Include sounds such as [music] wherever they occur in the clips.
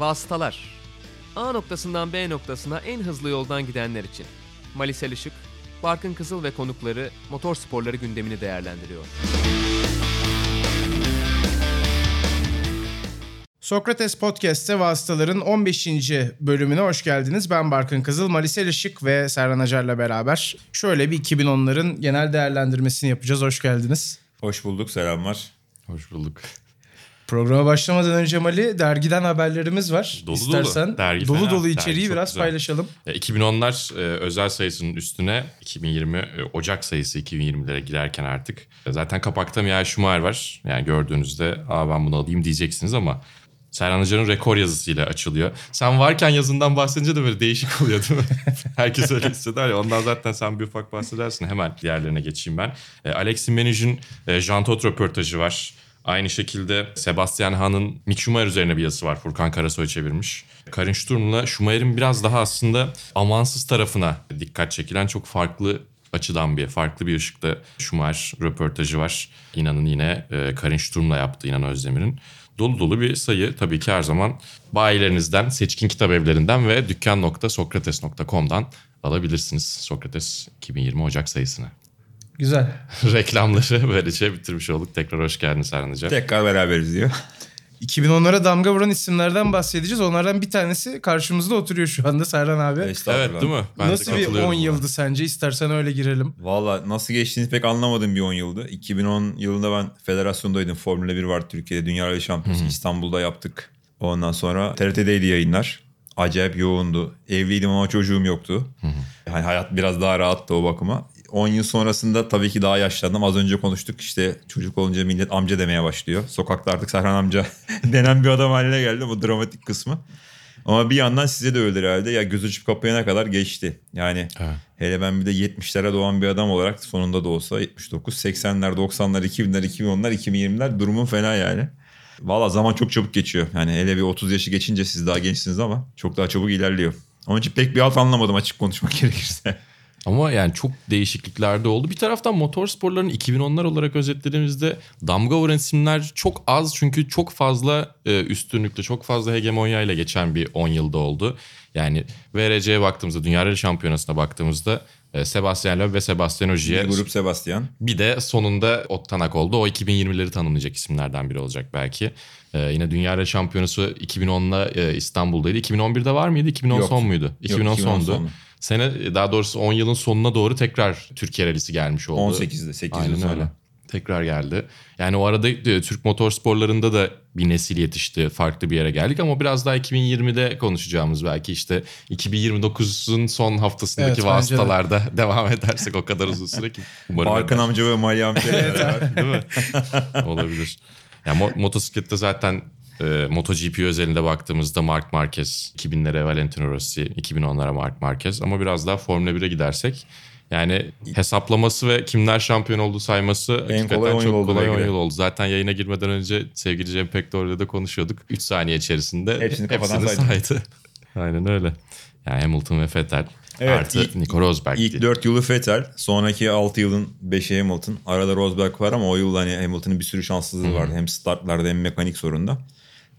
Vasıtalar. A noktasından B noktasına en hızlı yoldan gidenler için. Malisel Işık, Barkın Kızıl ve konukları motor sporları gündemini değerlendiriyor. Sokrates Podcast'te Vasıtaların 15. bölümüne hoş geldiniz. Ben Barkın Kızıl, Malisel Işık ve Serhan Acar'la beraber şöyle bir 2010'ların genel değerlendirmesini yapacağız. Hoş geldiniz. Hoş bulduk, selamlar. Hoş bulduk. Programa başlamadan önce Mali dergiden haberlerimiz var. Dolu dolu. İstersen Dergi dolu fena. dolu Dergi içeriği çok biraz güzel. paylaşalım. Ya 2010'lar e, özel sayısının üstüne 2020 e, Ocak sayısı 2020'lere girerken artık. E, zaten kapakta Mihail Schumacher var. Yani gördüğünüzde Aa, ben bunu alayım diyeceksiniz ama Serhan Hoca'nın rekor yazısıyla açılıyor. Sen varken yazından bahsedince de böyle değişik oluyor değil mi? [laughs] Herkes öyle hisseder ya. Ondan zaten sen bir ufak bahsedersin. Hemen diğerlerine geçeyim ben. E, Alexis Menüj'ün e, Jean Todt röportajı var. Aynı şekilde Sebastian Hahn'ın Mick Schumacher üzerine bir yazısı var. Furkan Karasoy çevirmiş. Karin Sturm'la Schumacher'in biraz daha aslında amansız tarafına dikkat çekilen çok farklı açıdan bir, farklı bir ışıkta Schumacher röportajı var. İnanın yine e, Karin Sturm'la yaptı İnan Özdemir'in. Dolu dolu bir sayı tabii ki her zaman bayilerinizden, seçkin kitap evlerinden ve dükkan.sokrates.com'dan alabilirsiniz. Sokrates 2020 Ocak sayısını. Güzel. [laughs] Reklamları böylece bitirmiş olduk. Tekrar hoş geldiniz Serhan Hocam. Tekrar beraberiz diyor. [laughs] 2010'lara damga vuran isimlerden bahsedeceğiz. Onlardan bir tanesi karşımızda oturuyor şu anda Serhan abi. Evet değil mi? Ben de Nasıl bir katılıyorum 10 buna. yıldı sence? İstersen öyle girelim. Valla nasıl geçtiğini pek anlamadığım bir 10 yıldı. 2010 yılında ben federasyondaydım. Formula 1 vardı Türkiye'de. Dünya Rally Şampiyonası İstanbul'da yaptık. Ondan sonra TRT'deydi yayınlar. Acayip yoğundu. Evliydim ama çocuğum yoktu. Yani hayat biraz daha rahattı o bakıma. 10 yıl sonrasında tabii ki daha yaşlandım. Az önce konuştuk işte çocuk olunca millet amca demeye başlıyor. Sokakta artık Serhan amca [laughs] denen bir adam haline geldi bu dramatik kısmı. Ama bir yandan size de öyle herhalde. Ya göz açıp kapayana kadar geçti. Yani Evet. hele ben bir de 70'lere doğan bir adam olarak sonunda da olsa 79, 80'ler, 90'lar, 2000'ler, 2010'lar, 2020'ler durumum fena yani. Valla zaman çok çabuk geçiyor. Yani hele bir 30 yaşı geçince siz daha gençsiniz ama çok daha çabuk ilerliyor. Onun için pek bir alt anlamadım açık konuşmak [laughs] gerekirse. Ama yani çok değişiklikler de oldu. Bir taraftan motor sporlarının 2010'lar olarak özetlediğimizde damga vuran isimler çok az. Çünkü çok fazla e, üstünlükle, çok fazla hegemonyayla geçen bir 10 yılda oldu. Yani VRC'ye baktığımızda, Dünya Rally Şampiyonası'na baktığımızda e, Sebastian Loeb ve Sebastian Ogier. Bir grup Sebastian. Bir de sonunda Ottanak oldu. O 2020'leri tanımlayacak isimlerden biri olacak belki. Ee, yine Dünya Rally Şampiyonası 2010'la e, İstanbul'daydı. 2011'de var mıydı? 2010 Yoktu. son muydu? 2010 2010 sondu. sonu. Sene daha doğrusu 10 yılın sonuna doğru tekrar Türkiye Rally'si gelmiş oldu. 18'de 8 yıl Aynen sonra. öyle. Tekrar geldi. Yani o arada e, Türk motorsporlarında da bir nesil yetişti. Farklı bir yere geldik ama biraz daha 2020'de konuşacağımız belki işte 2029'un son haftasındaki Evet, bence de. vasıtalarda [laughs] devam edersek o kadar uzun süre ki. [laughs] Umarım Barkın eder. amca ve Mali amca. [laughs] Değil mi? Olabilir. Ya mo- motosiklette zaten e, MotoGP özelinde baktığımızda Mark Marquez, 2000'lere Valentino Rossi, 2010'lara Mark Marquez ama biraz daha Formula 1'e gidersek yani hesaplaması ve kimler şampiyon oldu sayması hakikaten kolay çok oldu kolay belki 10 de. yıl oldu. Zaten yayına girmeden önce sevgili Cem Pektor'la da konuşuyorduk. 3 saniye içerisinde Hepsini hepsini saydı. [laughs] Aynen öyle. Yani Hamilton ve Vettel Evet, artı ilk- Nico Rosberg. İlk diye. 4 yılı Vettel, sonraki 6 yılın 5'i Hamilton. Arada Rosberg var ama o yıl hani Hamilton'ın bir sürü şanssızlığı vardı. Hem startlarda hem mekanik sorunda.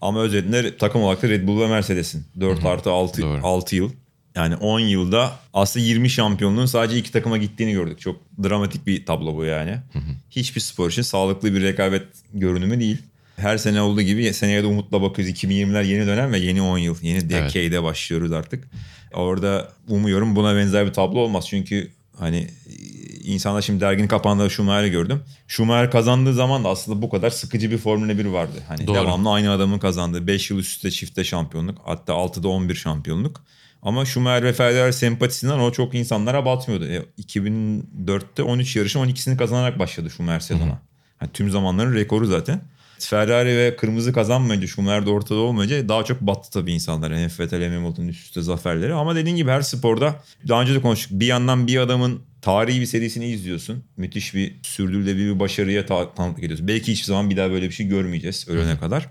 Ama özetinde takım olarak da Red Bull ve Mercedes'in. 4 artı 6, Doğru. 6 yıl. Yani 10 yılda aslında 20 şampiyonluğun sadece iki takıma gittiğini gördük. Çok dramatik bir tablo bu yani. Hiçbir spor için sağlıklı bir rekabet görünümü değil. Her sene olduğu gibi seneye de umutla bakıyoruz. 2020'ler yeni dönem ve yeni 10 yıl. Yeni decade'e başlıyoruz artık. Orada umuyorum buna benzer bir tablo olmaz. Çünkü hani insanlar şimdi derginin kapağında Schumacher'i gördüm. Schumacher kazandığı zaman da aslında bu kadar sıkıcı bir Formula 1 vardı. Hani Doğru. devamlı aynı adamın kazandığı 5 yıl üst üste çifte şampiyonluk. Hatta 6'da 11 şampiyonluk. Ama Schumacher ve Federer sempatisinden o çok insanlara batmıyordu. E, 2004'te 13 yarışın 12'sini kazanarak başladı Schumacher sezona. Yani tüm zamanların rekoru zaten. Ferrari ve kırmızı kazanmayınca Schumacher de ortada olmayınca daha çok battı tabii insanlara. Hem Vettel hem Hamilton'ın üst üste zaferleri. Ama dediğin gibi her sporda daha önce de konuştuk. Bir yandan bir adamın tarihi bir serisini izliyorsun. Müthiş bir sürdürülebilir bir başarıya ta- tanıklık ediyorsun. Belki hiçbir zaman bir daha böyle bir şey görmeyeceğiz ölene kadar.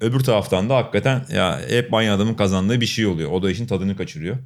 Öbür taraftan da hakikaten ya hep aynı adamın kazandığı bir şey oluyor. O da işin tadını kaçırıyor.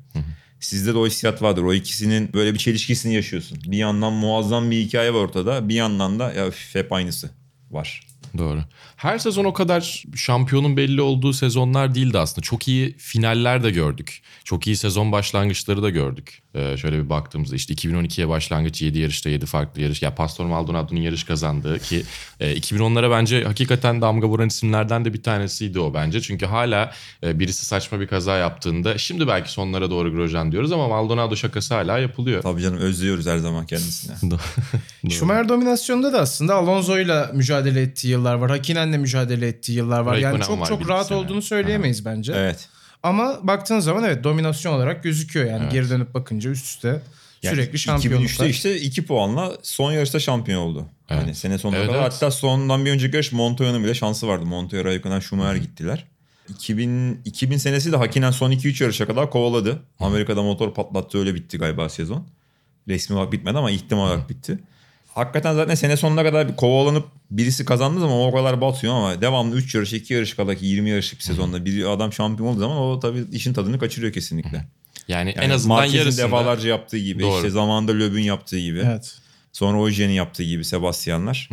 Sizde de o hissiyat vardır. O ikisinin böyle bir çelişkisini yaşıyorsun. Bir yandan muazzam bir hikaye var ortada. Bir yandan da ya üf, hep aynısı var. Doğru. Her sezon o kadar şampiyonun belli olduğu sezonlar değildi aslında. Çok iyi finaller de gördük. Çok iyi sezon başlangıçları da gördük. Ee, şöyle bir baktığımızda işte 2012'ye başlangıç 7 yarışta 7 farklı yarış. Ya Pastor Maldonado'nun yarış kazandığı ki e, 2010'lara bence hakikaten damga vuran isimlerden de bir tanesiydi o bence. Çünkü hala e, birisi saçma bir kaza yaptığında şimdi belki sonlara doğru Grosjean diyoruz ama Maldonado şakası hala yapılıyor. Tabii canım özlüyoruz her zaman kendisine. [laughs] Schumacher dominasyonda da aslında Alonso'yla mücadele ettiği yıllar var. Hakinen'le mücadele ettiği yıllar var. yani Raikkonen çok var çok bir rahat sene. olduğunu söyleyemeyiz bence. evet. Ama baktığın zaman evet dominasyon olarak gözüküyor yani geri dönüp bakınca üst üste Yani sürekli şampiyonluklar. 2003'te işte 2 puanla son yarışta şampiyon oldu. Yani sene sonuna Evet, kadar. evet. Hatta sondan bir önceki yarış Montoya'nın bile şansı vardı. Montoya, Raikkonen, Schumacher gittiler. 2000, 2000 senesi de Hakinen son 2-3 yarışa kadar kovaladı. Amerika'da motor patlattı öyle bitti galiba sezon. Resmi olarak bitmedi ama ihtimal olarak bitti. Hakikaten zaten sene sonuna kadar bir kovalanıp birisi kazandığı zaman o kadar batıyor ama devamlı 3 yarış 2 yarış kadar ki 20 yarışlık bir sezonda bir adam şampiyon olduğu zaman o tabii işin tadını kaçırıyor kesinlikle. Yani, Yani en azından Marquez'in yarısında defalarca yaptığı gibi Doğru. işte zamanında Löb'ün yaptığı gibi. Evet. Sonra Oje'nin yaptığı gibi Sebastianlar.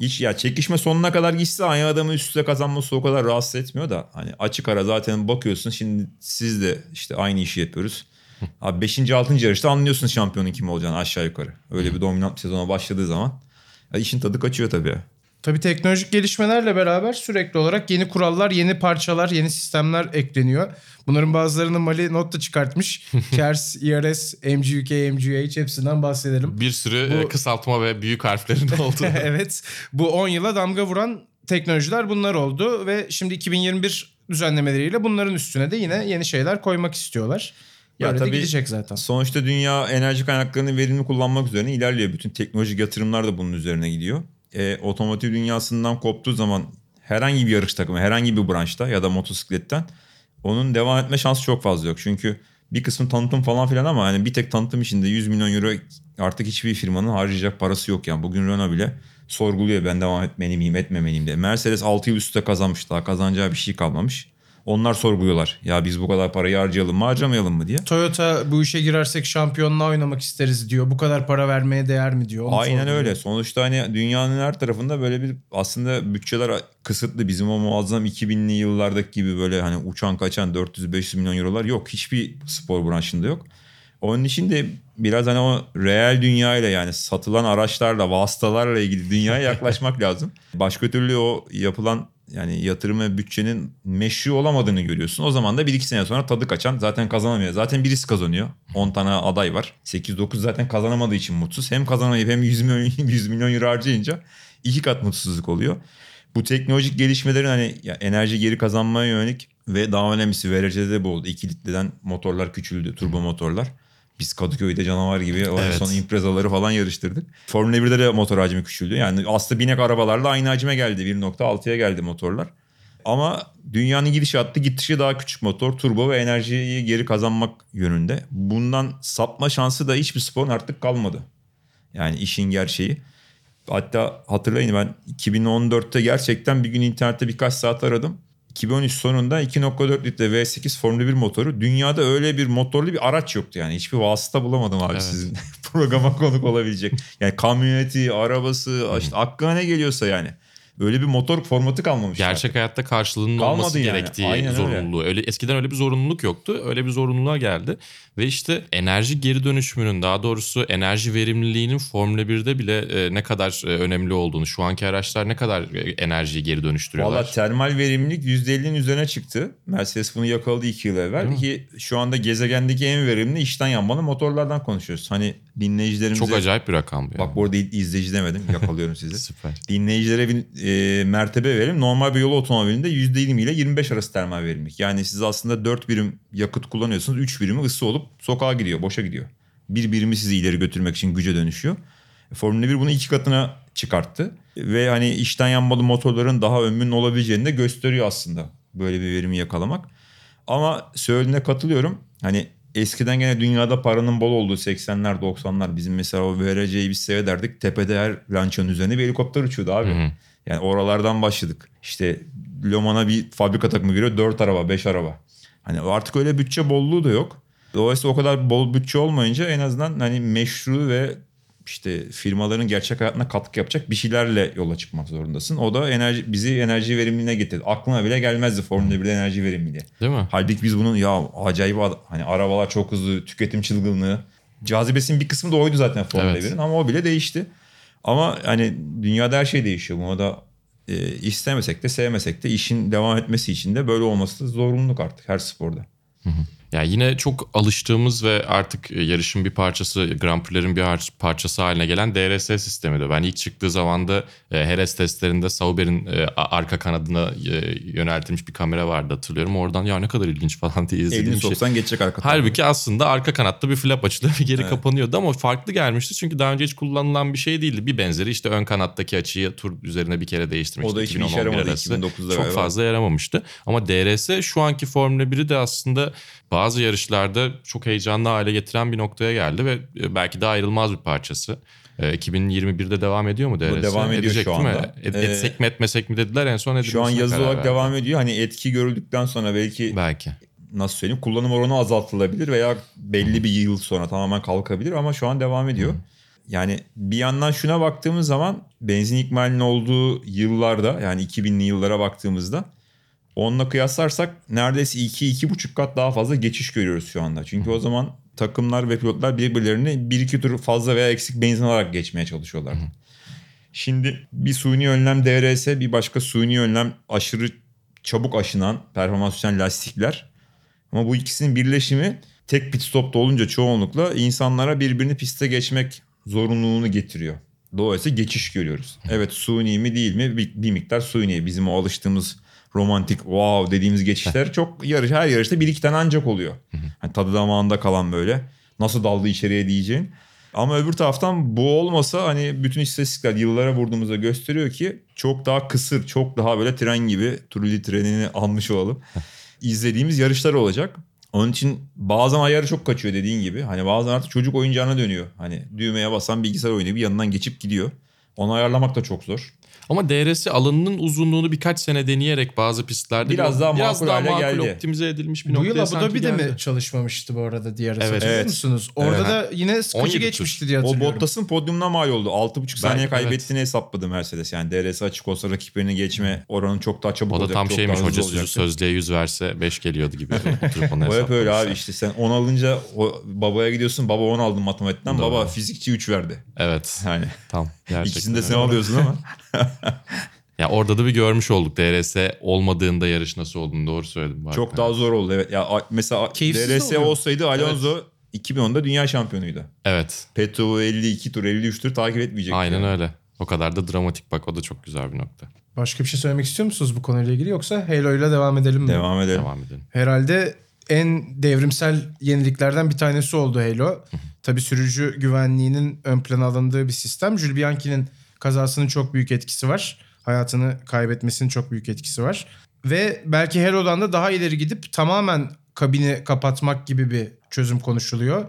Hiç ya çekişme sonuna kadar gitse aynı adamın üst üste kazanması o kadar rahatsız etmiyor da hani açık ara zaten bakıyorsun şimdi siz de işte aynı işi yapıyoruz. Abi 5. 6. yarışta anlıyorsun şampiyonun kim olacağını aşağı yukarı. Öyle bir dominant bir sezona başladığı zaman ya işin tadı kaçıyor tabii. Tabii teknolojik gelişmelerle beraber sürekli olarak yeni kurallar, yeni parçalar, yeni sistemler ekleniyor. Bunların bazılarını Mali not da çıkartmış. [laughs] KERS, IRS, MGUK, MGUH hepsinden bahsedelim. bir sürü Bu- e, kısaltma ve büyük harflerin [laughs] olduğu. evet. Bu 10 yıla damga vuran teknolojiler bunlar oldu ve şimdi 2021 düzenlemeleriyle bunların üstüne de yine yeni şeyler koymak istiyorlar. Ya Böyle de tabii- gidecek zaten. Sonuçta dünya enerji kaynaklarını verimli kullanmak üzerine ilerliyor. Bütün teknolojik yatırımlar da bunun üzerine gidiyor. E, otomotiv dünyasından koptuğu zaman herhangi bir yarış takımı, herhangi bir branşta ya da motosikletten onun devam etme şansı çok fazla yok. Çünkü bir kısmı tanıtım falan filan ama hani bir tek tanıtım içinde 100 milyon euro artık hiçbir firmanın harcayacak parası yok yani. Bugün Renault bile sorguluyor ben devam etmeli miyim etmemeliyim diye. Mercedes 6 yıl üstte kazanmış daha kazanacağı bir şey kalmamış. Onlar sorguluyorlar. Ya biz bu kadar parayı harcayalım mı harcamayalım mı diye. Toyota bu işe girersek şampiyonluğa oynamak isteriz diyor. Bu kadar para vermeye değer mi diyor. Onu Aynen sorguluyor. öyle. Sonuçta hani dünyanın her tarafında böyle bir aslında bütçeler kısıtlı. Bizim o muazzam 2000'li yıllardaki gibi böyle hani uçan kaçan 400-500 milyon eurolar yok. Hiçbir spor branşında yok. Onun için de biraz hani o reel dünyayla yani satılan araçlarla, vasıtalarla ilgili dünyaya yaklaşmak [laughs] lazım. Başka türlü o yapılan yani yatırım ve bütçenin meşru olamadığını görüyorsun. O zaman da 1-2 sene sonra tadı kaçan zaten kazanamıyor. Zaten birisi kazanıyor. 10 tane aday var. 8-9 zaten kazanamadığı için mutsuz. Hem kazanamayıp hem 100 milyon, [laughs] 100 milyon euro harcayınca iki kat mutsuzluk oluyor. Bu teknolojik gelişmelerin hani enerji geri kazanmaya yönelik ve daha önemlisi VRC'de de bu oldu. 2 litreden motorlar küçüldü, turbo motorlar. Biz Kadıköy'de canavar gibi Evet. son imprezaları falan yarıştırdık. Formula 1'de de motor hacmi küçüldü. Yani aslında binek arabalarla aynı hacme geldi. 1.6'ya geldi motorlar. Ama dünyanın gidişatı gitişi daha küçük motor, turbo ve enerjiyi geri kazanmak yönünde. Bundan sapma şansı da hiçbir sporun artık kalmadı. Yani işin gerçeği. Hatta hatırlayın ben 2014'te gerçekten bir gün internette birkaç saat aradım. 2013 sonunda 2.4 litre V8 Formula 1 motoru. Dünyada öyle bir motorlu bir araç yoktu yani. Hiçbir vasıta bulamadım abi Evet. sizin [laughs] programa konuk olabilecek. Yani kamyoneti, arabası, işte aklına ne geliyorsa yani. Öyle bir motor formatı kalmamış. Gerçek hayatta karşılığının Kalmadı olması yani. gerektiği Aynen öyle. zorunluluğu. Öyle. eskiden öyle bir zorunluluk yoktu. Öyle bir zorunluluğa geldi. Ve işte enerji geri dönüşümünün daha doğrusu enerji verimliliğinin Formula 1'de bile e, ne kadar e, önemli olduğunu, şu anki araçlar ne kadar e, enerjiyi geri dönüştürüyorlar. Valla termal verimlilik %50'nin üzerine çıktı. Mercedes bunu yakaladı 2 yıl evvel. Ki şu anda gezegendeki en verimli içten yanmalı motorlardan konuşuyoruz. Hani dinleyicilerimize... Çok acayip bir rakam bu. Bak yani. bu arada izleyici demedim yakalıyorum sizi. [laughs] Süper. Dinleyicilere bir e, mertebe verelim. Normal bir yol otomobilinde %20 ile 25 arası termal verimlilik. Yani siz aslında 4 birim yakıt kullanıyorsunuz. 3 birimi ısı olup sokağa gidiyor, boşa gidiyor. Bir birimi sizi ileri götürmek için güce dönüşüyor. Formula 1 bunu iki katına çıkarttı. Ve hani içten yanmalı motorların daha ömrünün olabileceğini de gösteriyor aslında. Böyle bir verimi yakalamak. Ama söylediğine katılıyorum. Hani eskiden gene dünyada paranın bol olduğu 80'ler 90'lar bizim mesela o VRC'yi biz seyrederdik. Tepede her lançanın üzerine bir helikopter uçuyordu abi. Hı hı. Yani oralardan başladık. İşte Loman'a bir fabrika takımı giriyor 4 araba 5 araba. Hani artık öyle bütçe bolluğu da yok. Dolayısıyla o kadar bol bütçe olmayınca en azından hani meşru ve işte firmaların gerçek hayatına katkı yapacak bir şeylerle yola çıkmak zorundasın. O da enerji bizi enerji verimliliğine getirdi. Aklına bile gelmezdi Formula 1'de enerji verimliliği. Değil mi? Halbuki biz bunun ya acayip hani arabalar çok hızlı, tüketim çılgınlığı. Cazibesinin bir kısmı da oydu zaten Formula Evet. 1'in ama o bile değişti. Ama hani dünyada her şey değişiyor. Buna da e, istemesek de sevmesek de işin devam etmesi için de böyle olması da zorunluluk artık her sporda. Ya yine çok alıştığımız ve artık e, yarışın bir parçası, Grand Prix'lerin bir parçası haline gelen DRS sistemi de. Ben ilk çıktığı zaman da e, Heres testlerinde Sauber'in e, arka kanadına yöneltilmiş bir kamera vardı hatırlıyorum. Oradan ya ne kadar ilginç [laughs] falan diye izlediğim Elini şey. soksan geçecek arka. Halbuki aslında arka kanatta bir flap açılıyor [laughs] bir geri kapanıyordu ama farklı gelmişti. Çünkü daha önce hiç kullanılan bir şey değildi. Bir benzeri işte ön kanattaki açıyı tur üzerine bir kere değiştirmişti. O da hiçbir işe 2010-11 yaramadı arası. 2009'da Çok galiba. fazla yaramamıştı. Ama DRS şu anki Formula 1'i de aslında bazı yarışlarda çok heyecanlı hale getiren bir noktaya geldi ve e, belki de ayrılmaz bir parçası. E, 2021'de devam ediyor mu DRS? devam ediyor Edecek şu değil mi? anda. Et- Ee, etsek mi etmesek mi dediler en son Şu an karar olarak verdi. devam ediyor. Hani etki görüldükten sonra belki Belki. nasıl söyleyeyim kullanım oranı azaltılabilir veya belli bir yıl sonra tamamen kalkabilir ama şu an devam ediyor. Yani bir yandan şuna baktığımız zaman benzin ikmalinin olduğu yıllarda yani 2000'li yıllara baktığımızda onunla kıyaslarsak neredeyse 2-2,5 kat daha fazla geçiş görüyoruz şu anda. Çünkü o zaman takımlar ve pilotlar birbirlerini bir iki tur fazla veya eksik benzin alarak geçmeye çalışıyorlar. Şimdi bir suni önlem DRS bir başka suni önlem aşırı çabuk aşınan performans düşen lastikler. Ama bu ikisinin birleşimi tek pit stopta olunca çoğunlukla insanlara birbirini piste geçmek zorunluluğunu getiriyor. Dolayısıyla geçiş görüyoruz. Evet suni mi değil mi bir, bir miktar suni. Bizim o alıştığımız romantik wow dediğimiz geçişler çok yarış her yarışta bir iki tane ancak oluyor. Hani tadı damağında kalan böyle nasıl daldı içeriye diyeceğin. Ama öbür taraftan bu olmasa hani bütün istatistikler yıllara vurduğumuzda gösteriyor ki çok daha kısır, çok daha böyle tren gibi Trulli trenini almış olalım. izlediğimiz yarışlar olacak. Onun için bazen ayarı çok kaçıyor dediğin gibi. Hani bazen artık çocuk oyuncağına dönüyor. Hani düğmeye basan bilgisayar oyunu bir yanından geçip gidiyor. Onu ayarlamak da çok zor. Ama DRS alanının uzunluğunu birkaç sene deneyerek bazı pistlerde Biraz daha makul hale geldi. optimize edilmiş bir Bu noktaya yıl Abu sanki Dhabi'de geldi. mi çalışmamıştı bu arada diğer Evet. Evet. musunuz? Orada Evet. da yine sıkıcı 17 tur. geçmişti diye O hatırlıyorum. Bottas'ın podyumuna mal oldu. 6,5 saniye Belki, evet. kaybettiğini hesapladı Mercedes. Yani DRS açık olsa rakiplerini geçme oranı çok daha çabuk O da olacak. tam çok şeymiş daha hocası olacaktı. sözlüğe 100 verse 5 geliyordu gibi. [laughs] O hep öyle abi işte sen 10 alınca o babaya gidiyorsun baba 10 aldın matematikten Doğru. baba fizikçi 3 verdi. Evet Yani tam. Gerçekten [laughs] ikisini de sen alıyorsun ama. [laughs] Ya orada da bir görmüş olduk DRS olmadığında yarış nasıl olduğunu doğru söyledim. bu Çok daha zor oldu evet. Ya mesela Keyifsiz DRS oluyor. olsaydı Alonso 2010'da dünya şampiyonuydu. Evet Peto 52 tur 53 tur takip etmeyecek. aynen yani. öyle. O kadar da dramatik bak o da çok güzel bir nokta. Başka bir şey söylemek istiyor musunuz bu konuyla ilgili yoksa Halo ile devam edelim mi? Devam edelim. Devam edelim. Herhalde en devrimsel yeniliklerden bir tanesi oldu Halo. Tabii sürücü güvenliğinin ön plana alındığı bir sistem. Jules Bianchi'nin kazasının çok büyük etkisi var. Hayatını kaybetmesinin çok büyük etkisi var. Ve belki Halo'dan da daha ileri gidip tamamen kabini kapatmak gibi bir çözüm konuşuluyor.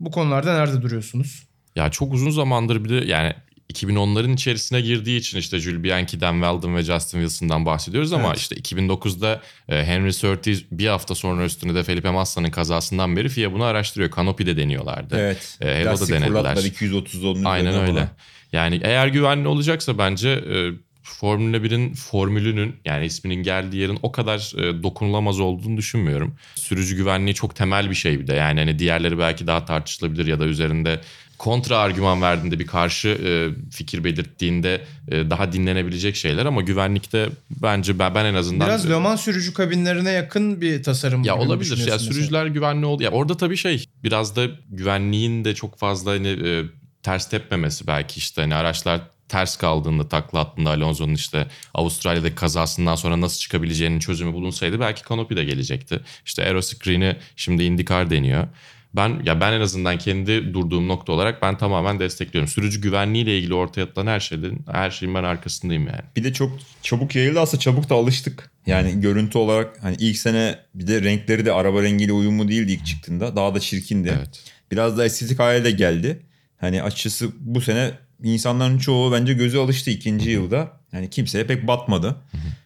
Bu konularda nerede duruyorsunuz? Ya çok uzun zamandır bir de yani 2010'ların içerisine girdiği için işte Jules Bianchi'den, Weldon ve Justin Wilson'dan bahsediyoruz ama Evet. işte 2009'da e, Henry Surtees bir hafta sonra üstüne de Felipe Massa'nın kazasından beri FIA bunu araştırıyor. Canopy'de deniyorlardı. Evet. E, Lastik denediler. fırlattılar 230 onun Aynen öyle. falan. Yani eğer güvenli olacaksa bence e, Formula 1'in formülünün yani isminin geldiği yerin o kadar e, dokunulamaz olduğunu düşünmüyorum. Sürücü güvenliği çok temel bir şey bir de. Yani hani diğerleri belki daha tartışılabilir ya da üzerinde kontra argüman verdiğinde bir karşı e, fikir belirttiğinde e, daha dinlenebilecek şeyler ama güvenlikte bence ben, ben en azından Biraz Le Mans sürücü kabinlerine yakın bir tasarım ya olabilir. Ya mesela? sürücüler güvenli oldu. Ya orada tabii şey biraz da güvenliğin de çok fazla hani e, ters tepmemesi belki işte hani araçlar ters kaldığında takla attığında Alonso'nun işte Avustralya'daki kazasından sonra nasıl çıkabileceğinin çözümü bulunsaydı belki Canopy de gelecekti. İşte Aeroscreen'i şimdi IndyCar deniyor. Ben ya ben en azından kendi durduğum nokta olarak ben tamamen destekliyorum. Sürücü güvenliğiyle ilgili ortaya atılan her şeyin her şeyin ben arkasındayım yani. Bir de çok çabuk yayıldı aslında çabuk da alıştık. Yani görüntü olarak hani ilk sene bir de renkleri de araba rengiyle uyumlu değildi ilk çıktığında. Daha da çirkindi. Evet. Biraz da estetik hale de geldi. Hani açıkçası bu sene insanların çoğu bence gözü alıştı ikinci yılda. Yani kimseye pek batmadı.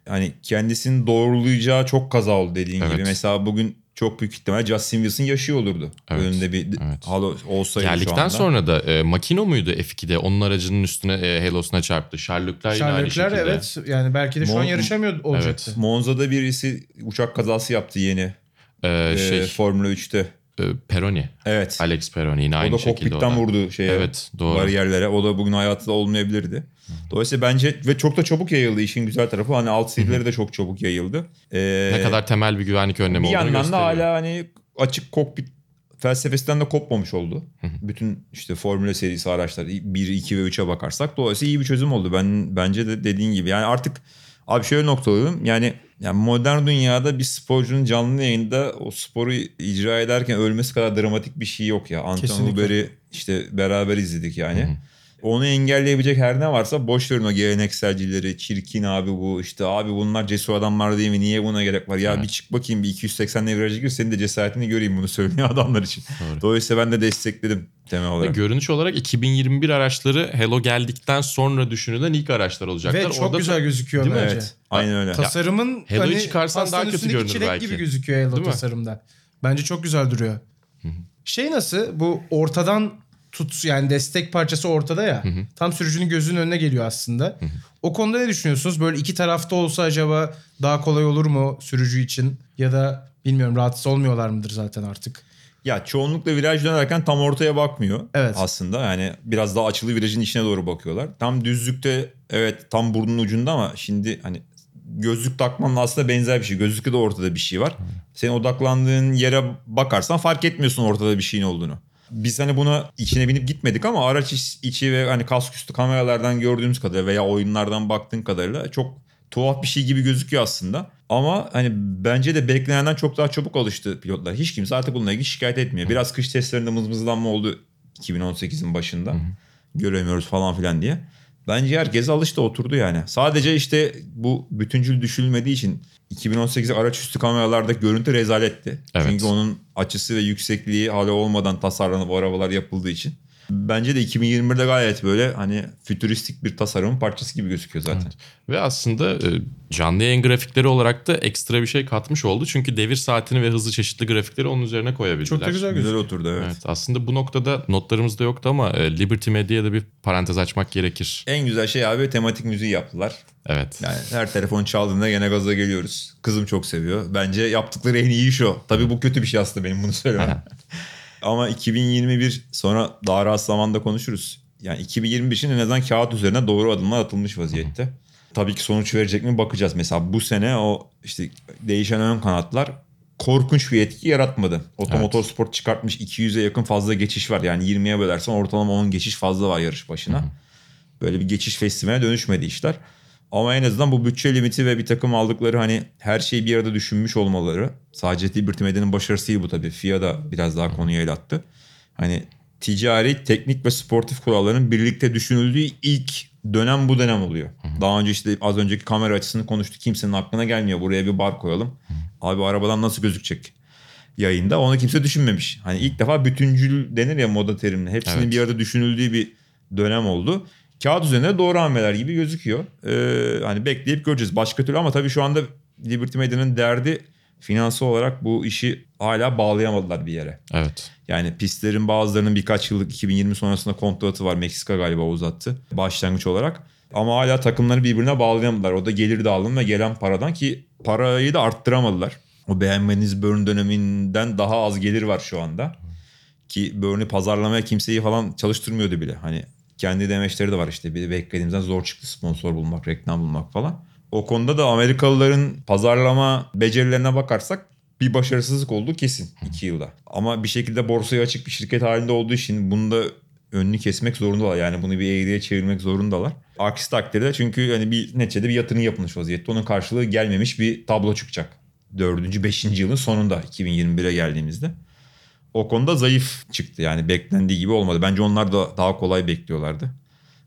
Hani kendisini doğrulayacağı çok kaza oldu dediğin Evet. gibi. Mesela bugün çok büyük ihtimalle Justin Wilson yaşıyor olurdu. Evet, Önünde bir evet. halo olsaydı şu Geldikten anda. sonra da e, Makino muydu F2'de? Onun aracının üstüne e, Helos'una çarptı. Leclerc yine aynı şekilde. evet yani belki de şu an Mon- yarışamıyor olacaktı. Monza'da birisi uçak kazası yaptı yeni. Ee, şey, Formula 3'te. E, Peroni. Evet. Alex Peroni yine aynı o da şekilde. kokpitten o da. vurdu şeye. Evet, doğru. Bariyerlere. O da bugün hayatta olmayabilirdi. Dolayısıyla bence ve çok da çabuk yayıldı işin güzel tarafı. Hani alt serileri de çok çabuk yayıldı. Ee, Ne kadar temel bir güvenlik önlemi bir olduğunu yandan da gösteriyor. hala hani açık kokpit felsefesinden de kopmamış oldu. Bütün işte Formula serisi araçlar 1, 2 ve 3'e bakarsak dolayısıyla iyi bir çözüm oldu. Ben bence de dediğin gibi. Yani artık abi şöyle noktalayalım. Yani yani modern dünyada bir sporcunun canlı yayında o sporu icra ederken ölmesi kadar dramatik bir şey yok ya. Anton. Huber'i işte beraber izledik yani. Onu engelleyebilecek her ne varsa boş verin o gelenekselcileri. Çirkin abi bu işte abi bunlar cesur adamlar değil mi? Niye buna gerek var? Ya bir çık bakayım bir 280 virajı gir senin de cesaretini göreyim bunu söyleyen [laughs] adamlar için. Doğru. Dolayısıyla ben de destekledim temel Ve olarak. görünüş olarak 2021 araçları Hello geldikten sonra düşünülen ilk araçlar olacaklar. Ve çok Orada güzel da- gözüküyor Değil mi? bence. Evet. Aynen öyle. Tasarımın Hello'yu hani çıkarsan daha kötü görünür çilek belki. gibi gözüküyor Hello Değil mi? tasarımda. Bence çok güzel duruyor. Şey nasıl bu ortadan tut yani destek parçası ortada ya. Tam sürücünün gözünün önüne geliyor aslında. O konuda ne düşünüyorsunuz? Böyle iki tarafta olsa acaba daha kolay olur mu sürücü için? Ya da bilmiyorum rahatsız olmuyorlar mıdır zaten artık? Ya çoğunlukla viraj dönerken tam ortaya bakmıyor Evet. aslında. Yani biraz daha açılı virajın içine doğru bakıyorlar. Tam düzlükte evet tam burnun ucunda ama şimdi hani gözlük takmanla aslında benzer bir şey. Gözlükte de ortada bir şey var. Senin odaklandığın yere bakarsan fark etmiyorsun ortada bir şeyin olduğunu. Biz hani buna içine binip gitmedik ama araç iç- içi ve hani kask üstü kameralardan gördüğümüz kadarıyla veya oyunlardan baktığın kadarıyla çok tuhaf bir şey gibi gözüküyor aslında. Ama hani bence de beklenenden çok daha çabuk alıştı pilotlar. Hiç kimse artık bununla ilgili şikayet etmiyor. Biraz kış testlerinde mızmızlanma oldu 2018'in başında. Göremiyoruz falan filan diye. Bence herkes alıştı oturdu yani. Sadece işte bu bütüncül düşülmediği için 2018 araç üstü kameralarda görüntü rezaletti. Evet. Çünkü onun açısı ve yüksekliği hala olmadan tasarlanıp o arabalar yapıldığı için. Bence de 2021'de gayet böyle hani fütüristik bir tasarımın parçası gibi gözüküyor zaten. Ve aslında e, canlı yayın grafikleri olarak da ekstra bir şey katmış oldu. Çünkü devir saatini ve hızlı çeşitli grafikleri onun üzerine koyabildiler. Çok da güzel Güzel oturdu evet. Evet, aslında bu noktada notlarımızda yoktu ama e, Liberty Media'ya da bir parantez açmak gerekir. En güzel şey abi tematik müziği yaptılar. Evet. Yani her telefon çaldığında gene gaza geliyoruz. Kızım çok seviyor. Bence yaptıkları en iyi iş o. Tabii bu kötü bir şey aslında benim bunu söylemem. [laughs] Ama 2021 sonra daha rahat zamanda konuşuruz. Yani 2021 için en azından kağıt üzerine doğru adımlar atılmış vaziyette. Tabii ki sonuç verecek mi bakacağız. Mesela bu sene o işte değişen ön kanatlar korkunç bir etki yaratmadı. Otomotor Sport çıkartmış 200'e yakın fazla geçiş var. Yani 20'ye bölersen ortalama 10 geçiş fazla var yarış başına. Böyle bir geçiş festivaline dönüşmedi işler. Ama en azından bu bütçe limiti ve bir takım aldıkları hani her şeyi bir arada düşünmüş olmaları. Sadece Liberty Media'nın başarısı değil bu tabii. FIA da biraz daha konuya el attı. Hani ticari, teknik ve sportif kuralların birlikte düşünüldüğü ilk dönem bu dönem oluyor. Daha önce işte az önceki kamera açısını konuştuk. Kimsenin aklına gelmiyor. Buraya bir bar koyalım. Abi arabadan nasıl gözükecek? yayında onu kimse düşünmemiş. Hani ilk defa bütüncül denir ya moda terimle. Hepsinin Evet. bir arada düşünüldüğü bir dönem oldu. Kağıt üzerinde doğru hamleler gibi gözüküyor. Ee, hani bekleyip göreceğiz. Başka türlü ama tabii şu anda Liberty Media'nın derdi finansal olarak bu işi hala bağlayamadılar bir yere. Evet. Yani pistlerin bazılarının birkaç yıllık 2020 sonrasında kontratı var. Meksika galiba uzattı başlangıç olarak. Ama hala takımları birbirine bağlayamadılar. O da gelir dağılımı ve gelen paradan ki parayı da arttıramadılar. O beğenmeniz Burn döneminden daha az gelir var şu anda. Ki Burn'ü pazarlamaya kimseyi falan çalıştırmıyordu bile. Hani kendi demeçleri de var işte. Bir beklediğimizden zor çıktı sponsor bulmak, reklam bulmak falan. O konuda da Amerikalıların pazarlama becerilerine bakarsak bir başarısızlık oldu kesin 2 yılda. Ama bir şekilde borsaya açık bir şirket halinde olduğu için bunu da önünü kesmek zorundalar. Yani bunu bir eğriye çevirmek zorundalar. Aksi takdirde çünkü hani bir neticede bir yatırım yapılmış vaziyette. Onun karşılığı gelmemiş bir tablo çıkacak. Dördüncü, beşinci yılın sonunda 2021'e geldiğimizde. O konuda zayıf çıktı yani beklendiği gibi olmadı. Bence onlar da daha kolay bekliyorlardı.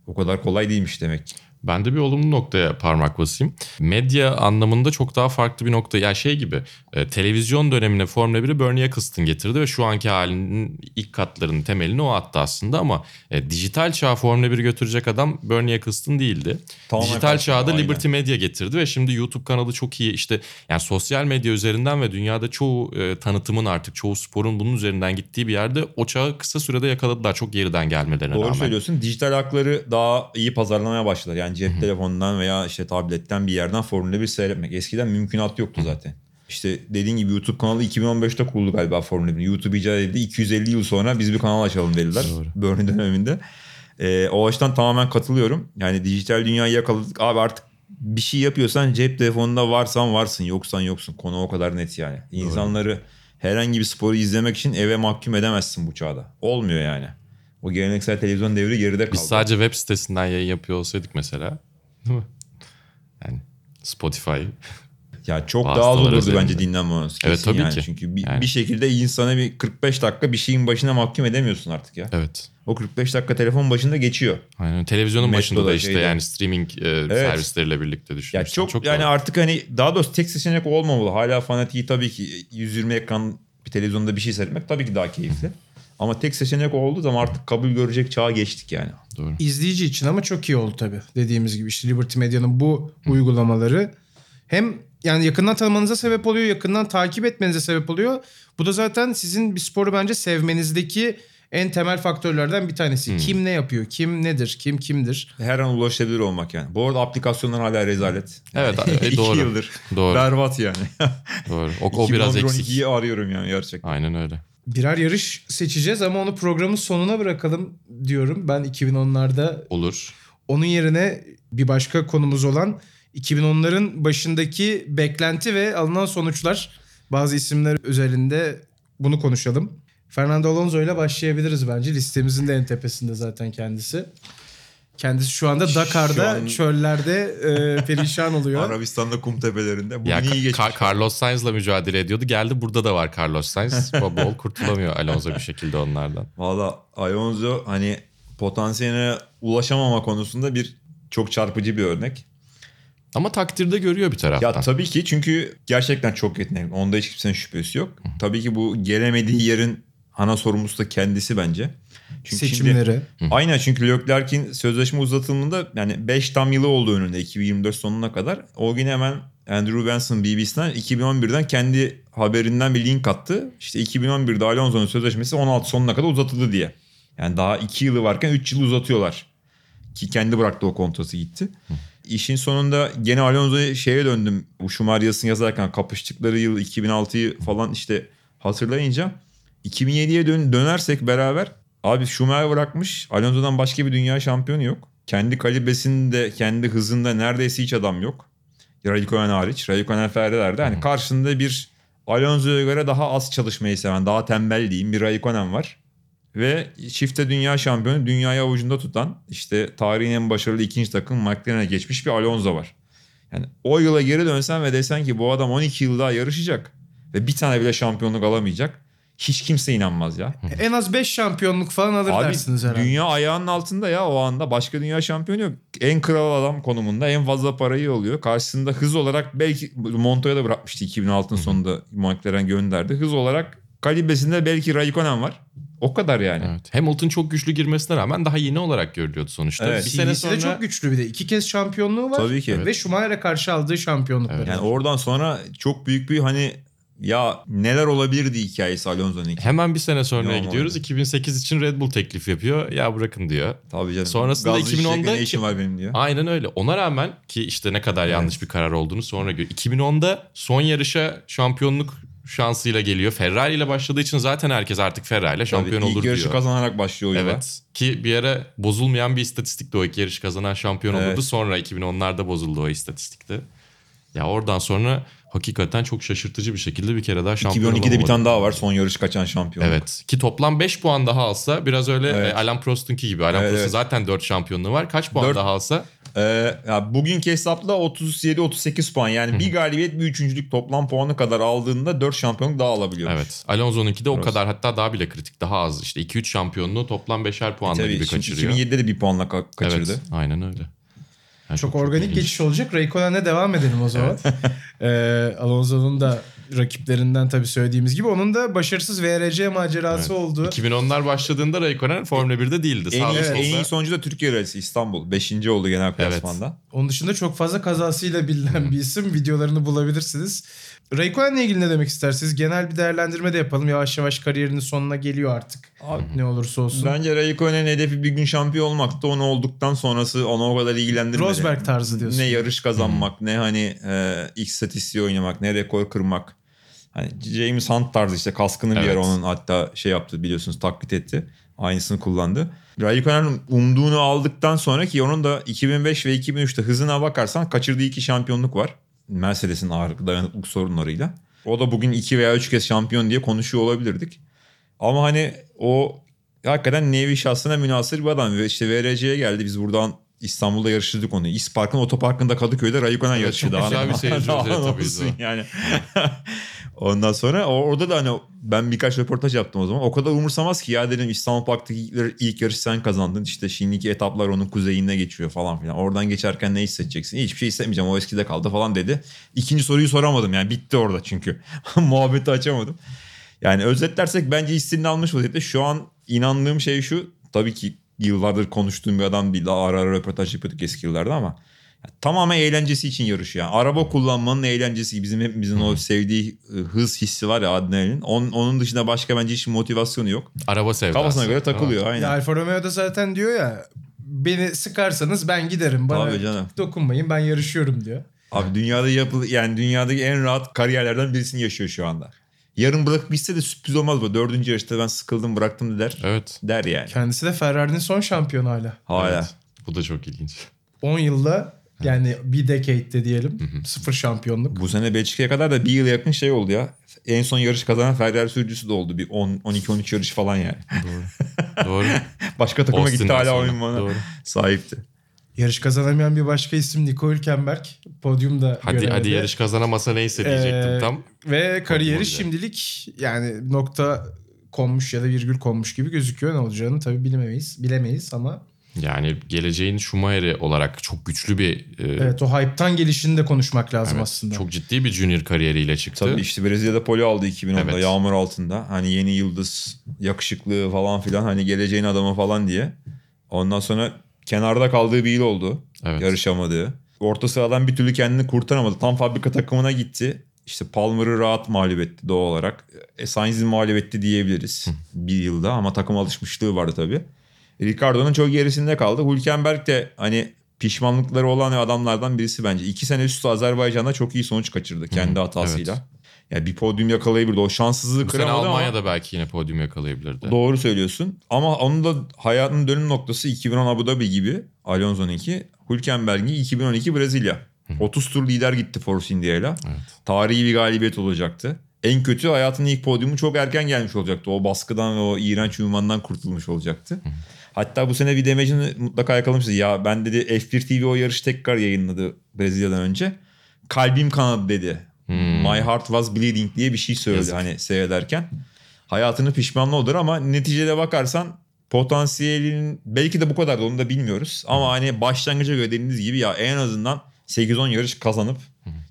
O kadar kolay değilmiş demek. ki. Ben de bir olumlu noktaya parmak basayım. Medya anlamında çok daha farklı bir nokta. Ya şey gibi e, televizyon dönemine Formula 1'i Bernie Eccleston getirdi ve şu anki halinin ilk katlarının temelini o attı aslında ama e, dijital çağ Formula 1'i götürecek adam Bernie Eccleston değildi. Tamamen dijital karşı- çağda aynen. Liberty Media getirdi ve şimdi YouTube kanalı çok iyi işte yani sosyal medya üzerinden ve dünyada çoğu e, tanıtımın artık çoğu sporun bunun üzerinden gittiği bir yerde o çağı kısa sürede yakaladılar çok geriden gelmelerine Doğru rağmen. söylüyorsun. Dijital hakları daha iyi pazarlamaya başladılar. Yani cep telefonundan veya işte tabletten bir yerden Formula 1 seyretmek. Eskiden mümkünat yoktu zaten. İşte dediğin gibi YouTube kanalı 2015'te kuruldu galiba Formula 1. YouTube icat edildi. 250 yıl sonra biz bir kanal açalım dediler. Doğru. [laughs] Bernie döneminde. Ee, o açıdan tamamen katılıyorum. Yani dijital dünyayı yakaladık. Abi artık bir şey yapıyorsan cep telefonunda varsan varsın yoksan yoksun. Konu o kadar net yani. İnsanları herhangi bir sporu izlemek için eve mahkum edemezsin bu çağda. Olmuyor yani. O geleneksel televizyon devri geride kaldı. Biz sadece web sitesinden yayın yapıyor olsaydık mesela. Değil mi? Yani Spotify. Ya çok daha az olurdu üzerinde. bence dinlenmemiz. Evet, tabii yani. ki. Çünkü bir, Yani. bir şekilde insana bir 45 dakika bir şeyin başına mahkum edemiyorsun artık ya. Evet. O 45 dakika telefon başında geçiyor. Aynen. Televizyonun Metroda, başında da işte şeyde. yani streaming e, servisleriyle birlikte düşünürsen. Ya çok, yani doğru. artık hani daha doğrusu tek seçenek olmamalı. Hala fanatiği tabii ki 120 ekran bir televizyonda bir şey seyretmek tabii ki daha keyifli. Ama tek seçenek olduğu zaman artık kabul görecek çağa geçtik yani. Doğru. İzleyici için ama çok iyi oldu tabii. Dediğimiz gibi işte Liberty Media'nın bu uygulamaları hem yani yakından tanımanıza sebep oluyor, yakından takip etmenize sebep oluyor. Bu da zaten sizin bir sporu bence sevmenizdeki en temel faktörlerden bir tanesi. Kim ne yapıyor, kim nedir, kim kimdir. Her an ulaşabilir olmak yani. Bu arada aplikasyonlar hala rezalet. Evet, Yani e, [laughs] iki doğru. yıldır. Doğru. Berbat yani. Doğru. O, o biraz eksik. 2011-12'yi arıyorum yani gerçekten. Aynen öyle. Birer yarış seçeceğiz ama onu programın sonuna bırakalım diyorum. Ben 2010'larda Olur. Onun yerine bir başka konumuz olan 2010'ların başındaki beklenti ve alınan sonuçlar bazı isimler özelinde bunu konuşalım. Fernando Alonso ile başlayabiliriz bence. Listemizin de en tepesinde zaten kendisi. Kendisi şu anda Dakar'da, an- çöllerde e, perişan oluyor. [laughs] Arabistan'da kum tepelerinde. Bugün Ya iyi. Ka- Carlos Sainz'la mücadele ediyordu. Geldi burada da var Carlos Sainz. [laughs] Bol kurtulamıyor Alonso bir şekilde onlardan. Valla Alonso hani potansiyeline ulaşamama konusunda bir çok çarpıcı bir örnek. Ama takdirde görüyor bir taraftan. Ya tabii ki çünkü gerçekten çok yetenekli. Onda hiç kimsenin şüphesi yok. Tabii ki bu gelemediği yerin ana sorumlusu da kendisi bence. Çünkü şimdi- Seçimleri. Aynen çünkü Leclerc'in sözleşme uzatılımında yani 5 tam yılı oldu önünde 2024 sonuna kadar. O gün hemen Andrew Benson BBC'den 2011'den kendi haberinden bir link attı. İşte 2011'de Alonso'nun sözleşmesi 16 sonuna kadar uzatıldı diye. Yani daha 2 yılı varken 3 yıl uzatıyorlar. Ki kendi bıraktı o kontratı gitti. İşin sonunda gene Alonso'ya şeye döndüm. Bu Schumacher yazısını yazarken kapıştıkları yıl 2006'yı falan işte hatırlayınca 2007'ye dön dönersek beraber abi Schumacher bırakmış. Alonso'dan başka bir dünya şampiyonu yok. Kendi kalibresinde, kendi hızında neredeyse hiç adam yok. Raikkonen hariç. Raikkonen Ferrari'lerde hani karşısında bir Alonso'ya göre daha az çalışmayı seven, daha tembel diyeyim bir Raikkonen var. Ve çifte dünya şampiyonu dünyayı avucunda tutan işte tarihin en başarılı ikinci takım McLaren'e geçmiş bir Alonso var. Yani o yıla geri dönsen ve desen ki bu adam 12 yıl daha yarışacak ve bir tane bile şampiyonluk alamayacak. Hiç kimse inanmaz ya. En az 5 şampiyonluk falan alır Abi dersiniz herhalde. dünya ayağının altında ya o anda. Başka dünya şampiyonu yok. En kral adam konumunda en fazla parayı alıyor. Karşısında hız olarak belki Montoya da bırakmıştı 2006'ın sonunda McLaren gönderdi. Hız olarak kalibresinde belki Raikkonen var. O kadar yani. Evet. Hamilton çok güçlü girmesine rağmen daha yeni olarak görülüyordu sonuçta. Evet. Bir sene CV'si de sonra çok güçlü bir de. İki kez şampiyonluğu var. Tabii ki. Ve Schumacher'e karşı aldığı şampiyonlukları. Yani oradan sonra çok büyük bir hani ya neler olabilirdi hikayesi Alonso'nun. hemen bir sene sonraya Normal. gidiyoruz. 2008 için Red Bull teklif yapıyor. Ya bırakın diyor. Tabii canım. Sonrasında Gazlı 2010'da içecek ne işim var benim diyor. Aynen öyle. Ona rağmen ki işte ne kadar yanlış bir karar olduğunu sonra gör. 2010'da son yarışa şampiyonluk şansıyla geliyor. Ferrari ile başladığı için zaten herkes artık Ferrari ile şampiyon Tabii, ilk olur yarışı diyor. kazanarak başlıyor o. Evet. Ki bir ara bozulmayan bir istatistikti o ilk yarış kazanan şampiyon Evet. olurdu. Sonra 2010'larda bozuldu o istatistikte. Ya oradan sonra hakikaten çok şaşırtıcı bir şekilde bir kere daha şampiyon 2012'de bir olamadı. tane daha var son yarış kaçan şampiyon. Evet. Ki toplam 5 puan daha alsa biraz öyle Evet. e, Alan Prost'unki gibi. Alan Evet, Prost'un evet. zaten 4 şampiyonluğu var. Kaç puan Dört- daha alsa? Ee, ya bugünkü hesapla 37-38 puan yani bir galibiyet bir üçüncülük toplam puanı kadar aldığında 4 şampiyonluk daha alabiliyormuş. Evet. Alonso'nunki de o kadar hatta daha bile kritik. Daha az. İşte 2-3 şampiyonluğu toplam 5'er puanla Tabii gibi şimdi kaçırıyor. 2007'de de bir puanla ka- kaçırdı. Evet. Aynen öyle. Yani Çok, organik ilginç. geçiş olacak. Raikkonen'le devam edelim o zaman. [laughs] [laughs] ee, Alonso'nun da rakiplerinden tabii söylediğimiz gibi onun da başarısız VRC macerası Evet. oldu. 2010'lar başladığında Raikkonen Formula 1'de değildi. En, iyi, Sağda en iyi sonucu da Türkiye Rallisi İstanbul. Beşinci oldu genel klasmanda. Onun dışında çok fazla kazasıyla bilinen bir isim. Videolarını bulabilirsiniz. Raikkonen'le ilgili ne demek istersiniz? Genel bir değerlendirme de yapalım. Yavaş yavaş kariyerinin sonuna geliyor artık. Abi, Ne olursa olsun. Bence Raikkonen'in hedefi bir gün şampiyon olmaktı. Onu olduktan sonrası onu o kadar ilgilendirmedi. Rosberg tarzı diyorsun. Ne yarış kazanmak, ne hani e, ilk statistiği oynamak, ne rekor kırmak. Hani James Hunt tarzı işte kaskını bir Evet. ara onun hatta şey yaptı biliyorsunuz taklit etti. Aynısını kullandı. Raikkonen umduğunu aldıktan sonra ki onun da 2005 ve 2003'te hızına bakarsan kaçırdığı iki şampiyonluk var. Mercedes'in ağır dayanıklık sorunlarıyla. O da bugün iki veya üç kez şampiyon diye konuşuyor olabilirdik. Ama hani o hakikaten nevi şahsına münasır bir adam. Ve işte VRC'ye geldi. Biz buradan İstanbul'da yarıştırdık onu. İspark'ın otoparkında Kadıköy'de Raikkonen Evet, yarıştı. çok güzel bir seyirci [laughs] tabii yani. [laughs] Ondan sonra orada da hani ben birkaç röportaj yaptım o zaman. O kadar umursamaz ki ya dedim İstanbul Park'taki ilk, ilk yarış sen kazandın. İşte şimdiki etaplar onun kuzeyinde geçiyor falan filan. Oradan geçerken ne hissedeceksin? Hiçbir şey hissetmeyeceğim o eskide kaldı falan dedi. İkinci soruyu soramadım yani bitti orada çünkü. [laughs] Muhabbeti açamadım. Yani özetlersek bence hissini almış vaziyette. Şu an inandığım şey şu. Tabii ki yıllardır konuştuğum bir adam değil. Daha ara ara röportaj yapıyorduk eski yıllarda ama ya tamamen eğlencesi için yarışıyor. Yani araba kullanmanın eğlencesi. Bizim hepimizin o sevdiği e, hız hissi var ya adrenalin. Onun, onun dışında başka bence hiç motivasyonu yok. Araba sevdası. Kafasına göre takılıyor aynen. Ya Alfa Romeo da zaten diyor ya beni sıkarsanız ben giderim. Bana Tabii canım. dokunmayın ben yarışıyorum diyor. Abi dünyada yapıl yani dünyadaki en rahat kariyerlerden birisini yaşıyor şu anda. Yarın bırakıp gitse de sürpriz olmaz bu. Dördüncü yarışta ben sıkıldım bıraktım der. Evet. Der yani. Kendisi de Ferrari'nin son şampiyonu hala. Hala. Evet. Bu da çok ilginç. 10 yılda yani bir decade'de diyelim sıfır şampiyonluk. Bu sene Belçika'ya kadar da bir yıl yakın şey oldu ya. En son yarış kazanan Ferrari sürücüsü de oldu. Bir 10 12-13 yarış falan yani. Doğru. [laughs] Başka takıma gitti Austin'den hala oyun bana. Doğru. Sahipti. Yarış kazanamayan bir başka isim Nico Hülkenberg. Podyumda Hadi görevde. hadi yarış kazanamasa neyse diyecektim Ee, tam. Ve kariyeri olacak. şimdilik yani nokta konmuş ya da virgül konmuş gibi gözüküyor. Ne olacağını tabii bilemeyiz. Bilemeyiz ama Yani geleceğin Schumacher'i olarak çok güçlü bir e, evet o hype'tan gelişini de konuşmak lazım evet, aslında. çok ciddi bir junior kariyeriyle çıktı. Tabii işte Brezilya'da poli aldı 2010'da Evet. yağmur altında. Hani yeni yıldız, yakışıklı falan filan hani geleceğin adamı falan diye. Ondan sonra kenarda kaldığı bir yıl oldu. Evet. Yarışamadığı. Orta sıradan bir türlü kendini kurtaramadı. Tam fabrika takımına gitti. İşte Palmer'ı rahat mağlup etti doğal olarak. E, Sainz'i mağlup etti diyebiliriz bir yılda ama takım alışmışlığı vardı tabii. Ricardo'nun çok gerisinde kaldı. Hülkenberg de hani pişmanlıkları olan adamlardan birisi bence. İki sene üstü Azerbaycan'da çok iyi sonuç kaçırdı kendi hatasıyla. evet. Yani bir podyum yakalayabilirdi. O şanssızlığı Bu sene kıramadı ama Almanya'da belki yine podyum yakalayabilirdi. doğru söylüyorsun. Ama onun da hayatının dönüm noktası 2010 Abu Dhabi gibi Alonso'nunki. Hülkenberg'in 2012 Brezilya. 30 tur lider gitti Force India'yla. Evet. Tarihi bir galibiyet olacaktı. En kötü hayatının ilk podyumu çok erken gelmiş olacaktı. O baskıdan ve o iğrenç ünvandan kurtulmuş olacaktı. Hatta bu sene bir demecini mutlaka yakalamıştı. Ya ben dedi F1 TV o yarışı tekrar yayınladı Brezilya'dan önce. Kalbim kanadı dedi. My heart was bleeding diye bir şey söyledi Yazık. hani seyrederken. Hayatını pişmanlı olur ama neticede bakarsan potansiyelin belki de bu kadar da onu da bilmiyoruz. Ama hani başlangıca göre dediğiniz gibi ya en azından 8-10 yarış kazanıp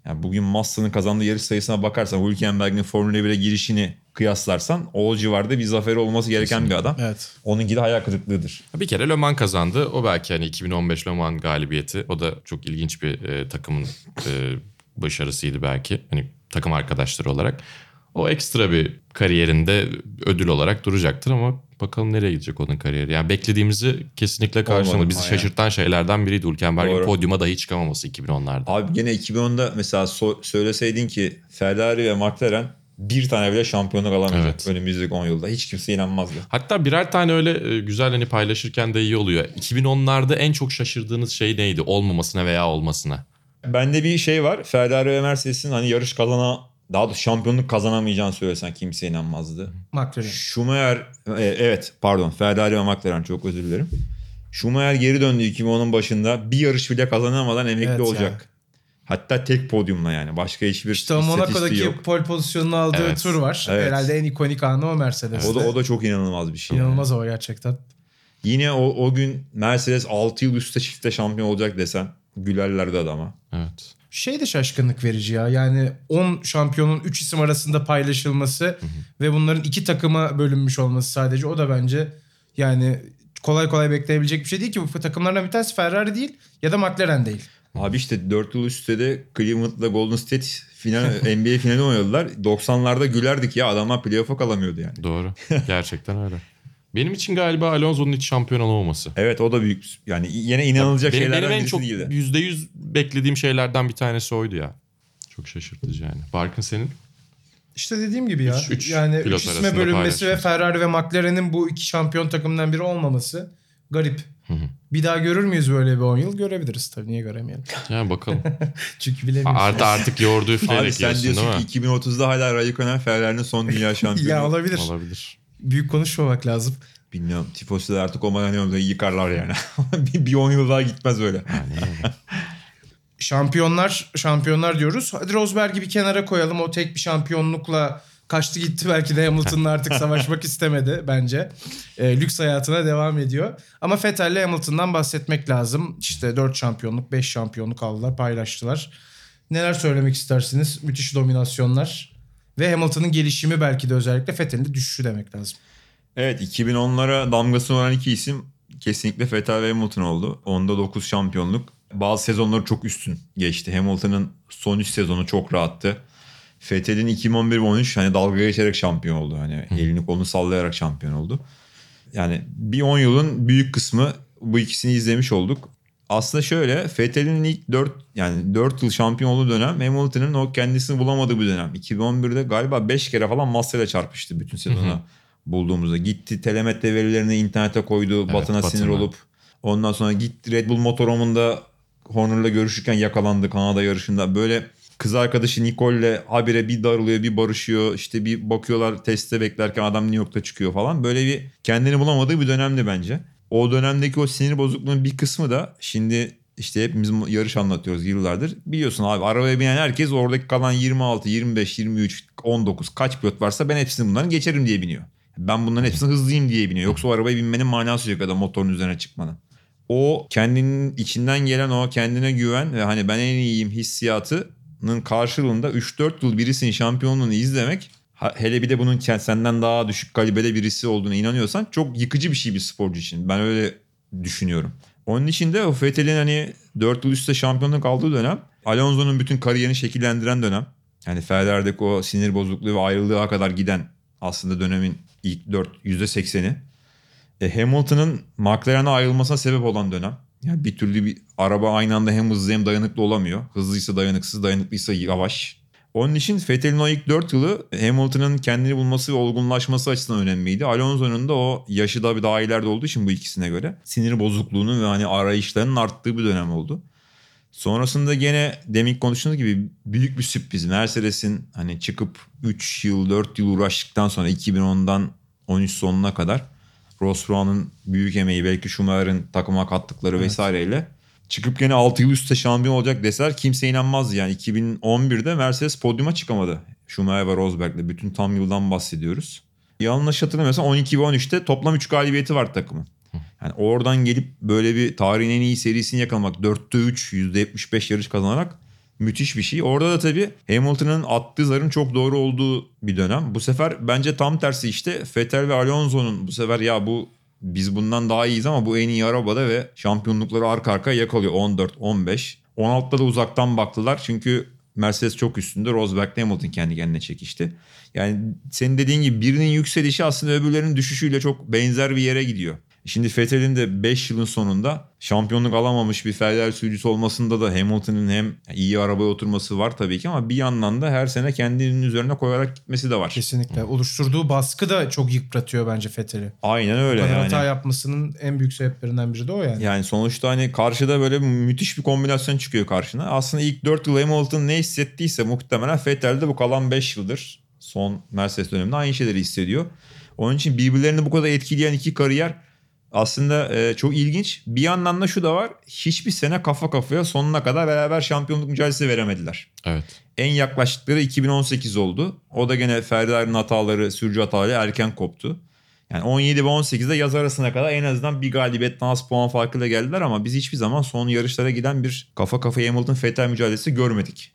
yani bugün Massa'nın kazandığı yarış sayısına bakarsan Hülkenberg'in Formula 1'e girişini kıyaslarsan o civarda bir zaferi olması gereken bir adam. Evet. Onunki de hayal kırıklığıdır. Bir kere Le Mans kazandı. O belki hani 2015 Le Mans galibiyeti. O da çok ilginç bir e, takımın e, başarısıydı belki. Hani takım arkadaşları olarak. O ekstra bir kariyerinde ödül olarak duracaktır ama bakalım nereye gidecek onun kariyeri. Yani beklediğimizi kesinlikle karşıladı. Olmadı. Bizi şaşırtan şeylerden biriydi Hülkenberg'in podyuma dahi çıkamaması 2010'larda. Abi gene 2010'da mesela so- söyleseydin ki Ferrari ve McLaren bir tane bile şampiyonluk alamayacak Evet. önümüzdeki 10 yılda. Hiç kimse inanmazdı. Hatta birer tane öyle e, güzel hani paylaşırken de iyi oluyor. 2010'larda en çok şaşırdığınız şey neydi? Olmamasına veya olmasına. Bende bir şey var. Ferrari ve Mercedes'in hani yarış kazana daha da şampiyonluk kazanamayacağını söylesen kimse inanmazdı. McLaren. Schumacher e, evet pardon Ferrari ve McLaren çok özür dilerim. Schumacher geri döndü 2010'un başında bir yarış bile kazanamadan emekli Evet olacak. ya. Hatta tek podyumla yani başka hiçbir İşte o Monaco'daki yok. pole pozisyonunu aldığı Evet. tur var. Evet. Herhalde en ikonik anı o Mercedes'te. O da o da çok inanılmaz bir şey. İnanılmaz o gerçekten. Yine o, o gün Mercedes 6 yıl üstte çifte şampiyon olacak desen gülerlerdi adama. Evet. Şey de şaşkınlık verici ya. Yani 10 şampiyonun 3 isim arasında paylaşılması ve bunların iki takıma bölünmüş olması sadece o da bence yani kolay kolay bekleyebilecek bir şey değil ki. Bu takımlardan bir tanesi Ferrari değil ya da McLaren değil. Abi işte 4 yıl üstte de Cleveland'la Golden State final, [laughs] NBA finali oynadılar. 90'larda gülerdik ya adamlar playoff'a kalamıyordu yani. Doğru. Gerçekten öyle. [laughs] Benim için galiba Alonso'nun hiç şampiyon olamaması. Evet o da büyük yani yine inanılacak benim, şeylerden benim en çok değildi. %100 beklediğim şeylerden bir tanesi oydu ya. Çok şaşırtıcı yani. Barkın senin? İşte dediğim gibi ya. Üç- üç yani 3 isme bölünmesi ve. Ferrari ve McLaren'in bu iki şampiyon takımından biri olmaması garip. Bir daha görür müyüz böyle bir 10 yıl? Görebiliriz tabii. Niye göremeyelim? [laughs] Yani bakalım. [laughs] Çünkü bilemiyoruz. Artı artık yoğurdu [laughs] Abi üfleyerek sen yiyorsun değil diyorsun mi? ki 2030'da hala Raikkonen Ferrari'nin son dünya şampiyonu. ya olabilir. Olabilir. Büyük konuşmamak lazım. Bilmiyorum. Tifosi'de artık o Maranello'yu yıkarlar yani. [laughs] bir, bir 10 yıl daha gitmez öyle. Yani. [laughs] Şampiyonlar, şampiyonlar diyoruz. Hadi Rosberg'i bir kenara koyalım. O tek bir şampiyonlukla kaçtı gitti. Belki de Hamilton'la artık [laughs] savaşmak istemedi bence. E, lüks hayatına devam ediyor. Ama Vettel'le Hamilton'dan bahsetmek lazım. İşte 4 şampiyonluk, 5 şampiyonluk aldılar, paylaştılar. Neler söylemek istersiniz? Müthiş dominasyonlar. Ve Hamilton'ın gelişimi belki de özellikle Vettel'in de düşüşü demek lazım. Evet 2010'lara damgasını vuran iki isim kesinlikle Vettel ve Hamilton oldu. Onda 9 şampiyonluk. Bazı sezonları çok üstün geçti. Hamilton'ın son 3 sezonu çok rahattı. Vettel'in 2011 ve 13 hani dalga geçerek şampiyon oldu. Hani elini kolunu sallayarak şampiyon oldu. Yani bir 10 yılın büyük kısmı bu ikisini izlemiş olduk. Aslında şöyle Vettel'in ilk 4 yani 4 yıl şampiyon olduğu dönem Hamilton'ın o kendisini bulamadığı bir dönem. 2011'de galiba 5 kere falan Massa'yla çarpıştı bütün sezona bulduğumuzda. Gitti telemetre verilerini internete koydu. Batına sinir olup ondan sonra gitti Red Bull motorhomunda Horner'la görüşürken yakalandı Kanada yarışında. Böyle kız arkadaşı Nicole'le habire bir darılıyor bir barışıyor. İşte bir bakıyorlar teste beklerken adam New York'ta çıkıyor falan. Böyle bir kendini bulamadığı bir dönemdi bence. O dönemdeki o sinir bozukluğunun bir kısmı da şimdi işte hepimiz yarış anlatıyoruz yıllardır. Biliyorsun abi arabaya binen herkes oradaki kalan 26, 25, 23, 19 kaç pilot varsa ben hepsini bunların geçerim diye biniyor. Ben bunların hepsini hızlıyım diye biniyor. Yoksa o arabaya binmenin manası yok ya da motorun üzerine çıkmanın. O kendinin içinden gelen o kendine güven ve hani ben en iyiyim hissiyatının karşılığında 3-4 yıl birisinin şampiyonluğunu izlemek hele bir de bunun senden daha düşük kalibrede birisi olduğuna inanıyorsan çok yıkıcı bir şey bir sporcu için. Ben öyle düşünüyorum. Onun için de o Vettel'in hani 4 yıl üstte şampiyonluk aldığı dönem Alonso'nun bütün kariyerini şekillendiren dönem. Yani Ferrari'deki o sinir bozukluğu ve ayrılığa kadar giden aslında dönemin ilk 4 %80'i. E, Hamilton'ın McLaren'a ayrılmasına sebep olan dönem. Yani bir türlü bir araba aynı anda hem hızlı hem dayanıklı olamıyor. Hızlıysa dayanıksız, dayanıklıysa yavaş. Onun için Vettel'in o ilk 4 yılı Hamilton'ın kendini bulması ve olgunlaşması açısından önemliydi. Alonso'nun da o yaşı da bir daha ileride olduğu için bu ikisine göre sinir bozukluğunun ve hani arayışlarının arttığı bir dönem oldu. Sonrasında gene demin konuştuğumuz gibi büyük bir sürpriz. Mercedes'in hani çıkıp 3 yıl 4 yıl uğraştıktan sonra 2010'dan 13 sonuna kadar Ross Brown'un büyük emeği belki Schumacher'ın takıma kattıkları vesaireyle çıkıp gene 6 yıl üstte şampiyon olacak deseler kimse inanmaz yani. 2011'de Mercedes podyuma çıkamadı. Schumacher ve Rosberg'le bütün tam yıldan bahsediyoruz. Yanlış hatırlamıyorsam 12 ve 13'te toplam 3 galibiyeti var takımın. Yani oradan gelip böyle bir tarihin en iyi serisini yakalamak 4'te 3 %75 yarış kazanarak müthiş bir şey. Orada da tabii Hamilton'ın attığı zarın çok doğru olduğu bir dönem. Bu sefer bence tam tersi işte Vettel ve Alonso'nun bu sefer ya bu biz bundan daha iyiyiz ama bu en iyi arabada ve şampiyonlukları arka arkaya yakalıyor 14, 15. 16'da da uzaktan baktılar çünkü Mercedes çok üstünde. Rosberg Hamilton kendi kendine çekişti. Yani senin dediğin gibi birinin yükselişi aslında öbürlerinin düşüşüyle çok benzer bir yere gidiyor. Şimdi Vettel'in de 5 yılın sonunda şampiyonluk alamamış bir Ferrari sürücüsü olmasında da Hamilton'ın hem iyi arabaya oturması var tabii ki ama bir yandan da her sene kendinin üzerine koyarak gitmesi de var. Kesinlikle. Oluşturduğu baskı da çok yıpratıyor bence Vettel'i. Aynen Bu öyle kadar yani. hata yapmasının en büyük sebeplerinden biri de o yani. Yani sonuçta hani karşıda böyle müthiş bir kombinasyon çıkıyor karşına. Aslında ilk 4 yıl Hamilton ne hissettiyse muhtemelen Vettel de bu kalan 5 yıldır son Mercedes döneminde aynı şeyleri hissediyor. Onun için birbirlerini bu kadar etkileyen iki kariyer aslında e, çok ilginç. Bir yandan da şu da var. Hiçbir sene kafa kafaya sonuna kadar beraber şampiyonluk mücadelesi veremediler. Evet. En yaklaştıkları 2018 oldu. O da gene Ferrari'nin hataları, sürücü hataları erken koptu. Yani 17 ve 18'de yaz arasına kadar en azından bir galibiyet az puan farkıyla geldiler ama biz hiçbir zaman son yarışlara giden bir kafa kafaya Hamilton Vettel mücadelesi görmedik.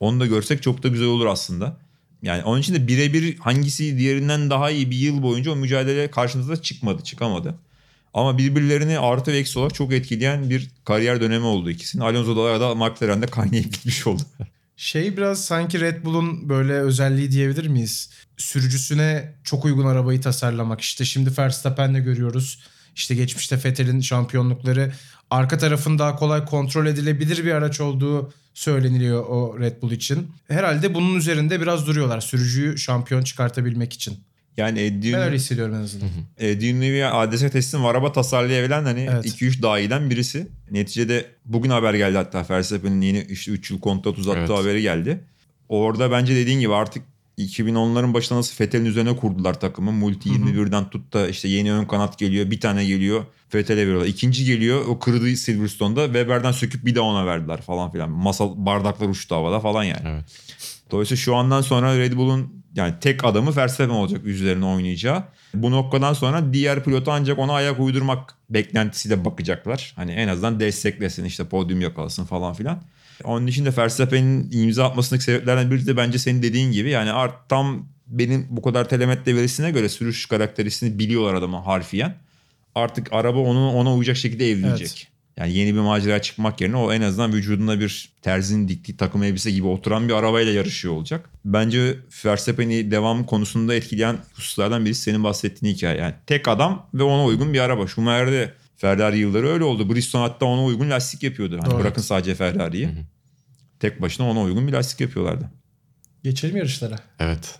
Onu da görsek çok da güzel olur aslında. Yani onun için de birebir hangisi diğerinden daha iyi bir yıl boyunca o mücadele karşımıza çıkmadı, çıkamadı. Ama birbirlerini artı ve eksi olarak çok etkileyen bir kariyer dönemi oldu ikisinin. Alonso da McLaren'de kaynayıp [laughs] gitmiş oldu. Şey biraz sanki Red Bull'un böyle özelliği diyebilir miyiz? Sürücüsüne çok uygun arabayı tasarlamak. İşte şimdi Verstappen'de görüyoruz. İşte geçmişte Vettel'in şampiyonlukları arka tarafın daha kolay kontrol edilebilir bir araç olduğu söyleniliyor o Red Bull için. Herhalde bunun üzerinde biraz duruyorlar sürücüyü şampiyon çıkartabilmek için. Yani Ben öyle hissediyorum en azından. Edwin Levy ADS teslim araba tasarlayabilen hani Evet. 2-3 dahiden birisi. Neticede bugün haber geldi hatta Verstappen'in yeni işte 3 yıl kontrat uzattığı Evet. haberi geldi. Orada bence dediğin gibi artık 2010'ların başında nasıl Vettel'in üzerine kurdular takımı. Multi 21'den tut da işte yeni ön kanat geliyor. Bir tane geliyor. Vettel'e veriyorlar. İkinci geliyor. O kırdığı Silverstone'da Weber'den söküp bir de ona verdiler falan filan. Masal bardaklar uçtu havada falan yani. Evet. Dolayısıyla şu andan sonra Red Bull'un yani tek adamı Verstappen olacak üzerine oynayacağı. Bu noktadan sonra diğer pilotu ancak ona ayak uydurmak beklentisiyle bakacaklar. Hani en azından desteklesin işte podyum yakalasın falan filan. Onun için de Verstappen'in imza atmasındaki sebeplerden biri de bence senin dediğin gibi yani art tam benim bu kadar telemetre verisine göre sürüş karakterisini biliyorlar adamı harfiyen. Artık araba onu ona uyacak şekilde evlenecek. Evet. Yani yeni bir macera çıkmak yerine o en azından vücudunda bir terzinin diktiği takım elbise gibi oturan bir arabayla yarışıyor olacak. Bence Verstappen'i devam konusunda etkileyen hususlardan birisi senin bahsettiğin hikaye. Yani tek adam ve ona uygun bir araba. Schumacher'de Ferrari yılları öyle oldu. Bridgestone hatta ona uygun lastik yapıyordu. Hani bırakın sadece Ferrari'yi. Tek başına ona uygun bir lastik yapıyorlardı. Geçelim yarışlara. Evet.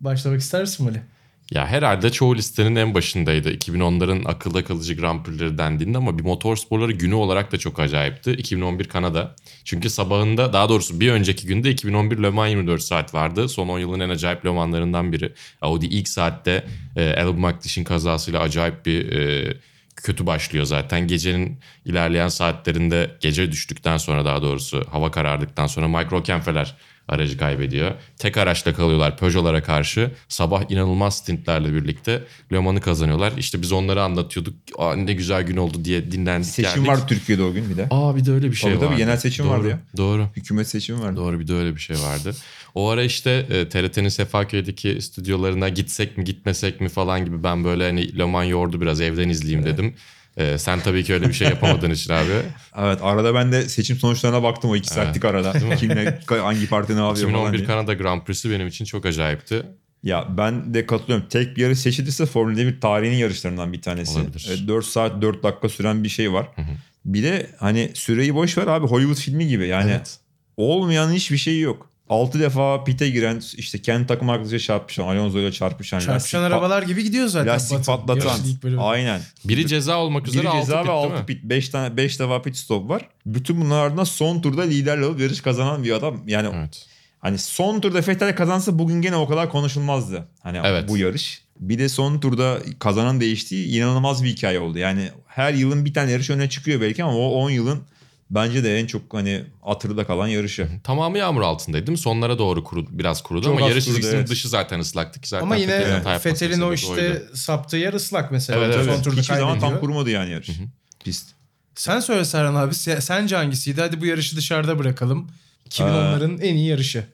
Başlamak ister misin Mali? Ya herhalde çoğu listenin en başındaydı. 2010'ların akılda kalıcı Grand Prix'leri dendiğinde ama bir motor sporları günü olarak da çok acayipti. 2011 Kanada. Çünkü sabahında daha doğrusu bir önceki günde 2011 Le Mans 24 saat vardı. Son 10 yılın en acayip Le Mans'larından biri. Audi ilk saatte e, Albon McLeish'in kazasıyla acayip bir e, kötü başlıyor zaten. Gecenin ilerleyen saatlerinde gece düştükten sonra daha doğrusu hava karardıktan sonra Mike Rockenfeller aracı kaybediyor. Tek araçla kalıyorlar Peugeot'lara karşı. Sabah inanılmaz stintlerle birlikte Le Mans'ı kazanıyorlar. İşte biz onları anlatıyorduk. Aa, ne güzel gün oldu diye dinlendik Seçim geldik. var Türkiye'de o gün bir de. Aa bir de öyle bir şey Tabii tabii, vardı. genel seçim doğru, vardı ya. Doğru. Hükümet seçimi vardı. Doğru bir de öyle bir şey vardı. O ara işte e, TRT'nin Sefaköy'deki stüdyolarına gitsek mi gitmesek mi falan gibi ben böyle hani Le Mans yordu biraz evden izleyeyim dedim. E, sen tabii ki öyle bir şey yapamadığın için abi. [laughs] Evet arada ben de seçim sonuçlarına baktım o iki saatlik arada. Kimle hangi parti ne yapıyor falan 2011 diye. Kanada Grand Prix'si benim için çok acayipti. Ya ben de katılıyorum. Tek bir yarış seçilirse Formula 1 tarihinin yarışlarından bir tanesi. Olabilir. E, 4 saat 4 dakika süren bir şey var. Bir de hani süreyi boş ver abi Hollywood filmi gibi. Yani Evet. olmayan hiçbir şey yok. 6 defa pite giren işte kendi takım arkadaşıyla çarpışan, Alonso ile çarpışan. Çarpışan lastik arabalar gibi gidiyor zaten. lastik patlatan. Aynen. Biri ceza olmak üzere Biri 6 ceza pit ve değil 6 mi? pit. 5 tane 5 defa pit stop var. Bütün bunların ardından son turda liderle alıp yarış kazanan bir adam. Yani Evet. Hani son turda Vettel kazansa bugün gene o kadar konuşulmazdı. Hani Evet. bu yarış. Bir de son turda kazanan değiştiği inanılmaz bir hikaye oldu. Yani her yılın bir tane yarış öne çıkıyor belki ama o 10 yılın bence de en çok hani hatırda kalan yarışı. Tamamı yağmur altındaydı değil mi? Sonlara doğru kurudu, biraz kurudu Çok ama yarış çizgisinin evet. dışı zaten ıslaktı ki zaten. Ama yine Fethel'in o işte oydu. saptığı yer ıslak mesela. Evet, Son evet. turda Hiçbir zaman tam kurumadı yani yarış. Pist. Sen söyle Serhan abi. se- Sence hangisiydi? Hadi bu yarışı dışarıda bırakalım. Ee, 2010'ların en iyi yarışı.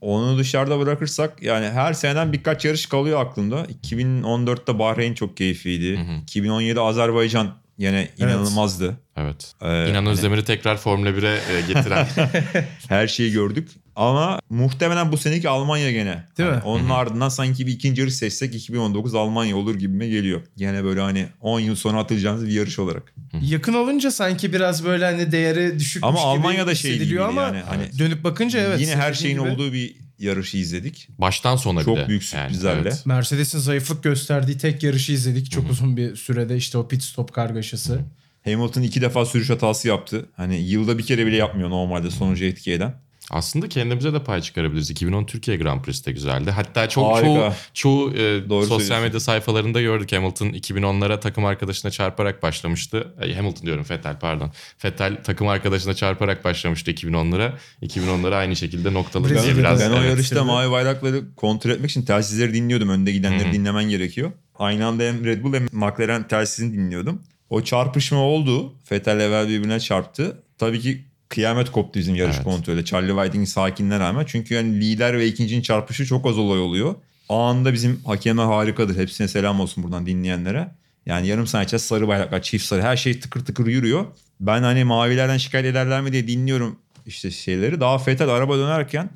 Onu dışarıda bırakırsak yani her seneden birkaç yarış kalıyor aklımda. 2014'te Bahreyn çok keyifliydi. 2017 Azerbaycan yine inanılmazdı. Evet. Ee, İnan hani- Özdemir'i tekrar Formula 1'e e, getiren. [laughs] Her şeyi gördük. Ama muhtemelen bu seneki Almanya gene. Değil Hani mi? Onun ardından sanki bir ikinci yarış seçsek 2019 Almanya olur gibime geliyor. Gene böyle hani 10 yıl sonra atılacağımız bir yarış olarak. Yakın olunca sanki biraz böyle hani değeri düşükmüş Ama gibi Almanya'da şey hissediliyor ama yani. Hani dönüp bakınca evet. yine her şeyin gibi. olduğu bir yarışı izledik. Baştan sona Çok bir de. büyük sürprizlerle. evet. Mercedes'in zayıflık gösterdiği tek yarışı izledik. Çok uzun bir sürede işte o pit stop kargaşası. Hamilton iki defa sürüş hatası yaptı. Hani yılda bir kere bile yapmıyor normalde sonucu etki eden. Aslında kendimize de pay çıkarabiliriz. 2010 Türkiye Grand Prix'si de güzeldi. Hatta çok Harika. çoğu, çoğu e, Doğru sosyal medya sayfalarında gördük. Hamilton 2010'lara takım arkadaşına çarparak başlamıştı. Ay, Hamilton diyorum Vettel pardon. Vettel takım arkadaşına çarparak başlamıştı 2010'lara. 2010'lara aynı şekilde Brezilya'da biraz. Ben o evet. yarışta mavi bayrakları kontrol etmek için telsizleri dinliyordum. Önde gidenleri dinlemen gerekiyor. Aynı anda hem Red Bull hem McLaren telsizini dinliyordum. O çarpışma oldu. Vettel evvel birbirine çarptı. Tabii ki kıyamet koptu bizim yarış Evet. kontrolü. Charlie Whiting'in sakinliğine rağmen. Çünkü yani lider ve ikincinin çarpışı çok az olay oluyor. Anında bizim hakeme harikadır. Hepsine selam olsun buradan dinleyenlere. Yani yarım saat içinde sarı bayraklar, çift sarı her şey tıkır tıkır yürüyor. Ben hani mavilerden şikayet ederler mi diye dinliyorum işte şeyleri. Daha Vettel araba dönerken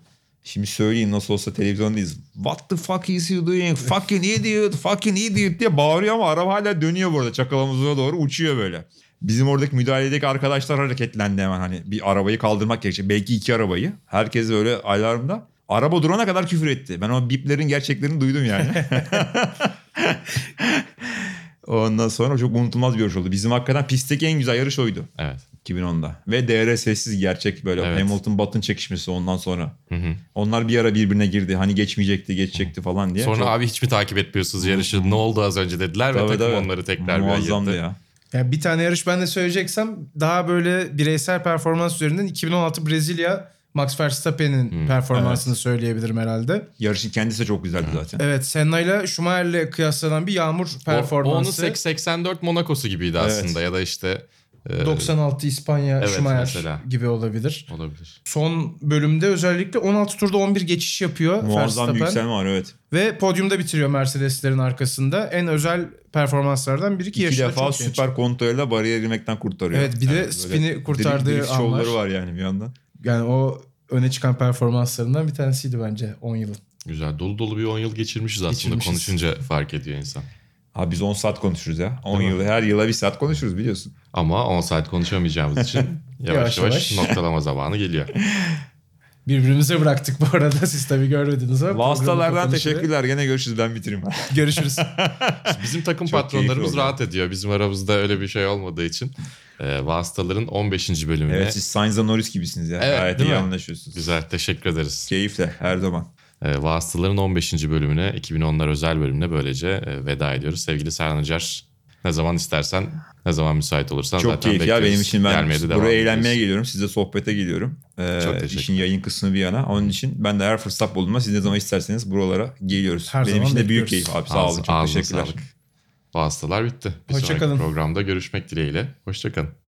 Şimdi söyleyeyim nasıl olsa televizyondayız. What the fuck is you doing? Fucking idiot, fucking idiot diye bağırıyor ama araba hala dönüyor bu arada. Çakalamızına doğru uçuyor böyle. Bizim oradaki müdahaledeki arkadaşlar hareketlendi hemen hani bir arabayı kaldırmak gerekecek. Belki iki arabayı. Herkes böyle alarmda. Araba durana kadar küfür etti. Ben o biplerin gerçeklerini duydum yani. [laughs] Ondan sonra çok unutulmaz bir yarış oldu. Bizim hakikaten pistteki en güzel yarış oydu. Evet. 2010'da. Ve DR sessiz gerçek böyle Evet. Hamilton Button çekişmesi ondan sonra. Hı hı. Onlar bir ara birbirine girdi. Hani geçmeyecekti, geçecekti falan diye. Sonra Çok- abi hiç mi takip etmiyorsunuz yarışı? Ne oldu az önce dediler ve Tabii, takım tabii. onları tekrar bir Muazzamdı ayırdı. ya. Yani bir tane yarış ben de söyleyeceksem daha böyle bireysel performans üzerinden 2016 Brezilya Max Verstappen'in performansını söyleyebilirim herhalde. Yarışın kendisi de çok güzeldi zaten. Evet Senna ile Schumacher'le kıyaslanan bir yağmur O, performansı. onun 84 Monaco'su gibiydi Evet. aslında ya da işte 96 İspanya Evet, Schumacher mesela. gibi olabilir. olabilir. Son bölümde özellikle 16 turda 11 geçiş yapıyor Muazzam bir yükselme var evet. Ve podyumda bitiriyor Mercedeslerin arkasında. En özel performanslardan biri ki İki defa çok genç. süper kontrolle bariyer girmekten kurtarıyor. Evet, bir de böyle spini kurtardığı drift anlar. şovları var yani bir yandan. Yani o öne çıkan performanslarından bir tanesiydi bence 10 yılın. Güzel. Dolu dolu bir 10 yıl geçirmişiz aslında. Geçirmişiz. Konuşunca fark ediyor insan. Abi biz 10 saat konuşuruz ya. 10 Değil mi? yıl her yıla bir saat konuşuruz biliyorsun. Ama 10 saat konuşamayacağımız için [laughs] yavaş Yavaş yavaş, noktalama zamanı geliyor. [laughs] Birbirimize bıraktık bu arada. Siz tabii görmediniz ama. kapanışı- teşekkürler. Gene görüşürüz ben bitireyim. [laughs] Görüşürüz. Bizim takım Çok patronlarımız rahat ediyor. Bizim aramızda öyle bir şey olmadığı için. E, vasıtaların 15. bölümüne. evet siz Sainz'la Norris gibisiniz ya. Evet, Gayet iyi mi? anlaşıyorsunuz. Güzel. Teşekkür ederiz. Keyifle her zaman. E, Vasıtaların 15. bölümüne, 2010'lar özel bölümüne böylece e, veda ediyoruz. Sevgili Serhan Acar, ne zaman istersen, ne zaman müsait olursan Çok zaten keyifli ya benim için. Ben Gelmeye de buraya eğlenmeye geliyorum. Size sohbete geliyorum. Ee, Çok teşekkür işin yayın kısmı bir yana. Onun için ben de her fırsat bulduğumda siz ne zaman isterseniz buralara geliyoruz. Her benim zaman için de büyük keyif abi. Sağ olun. Çok teşekkürler. sağlık. Vasıtalar bitti. Bir Hoşça sonraki kalın. programda görüşmek dileğiyle. Hoşçakalın.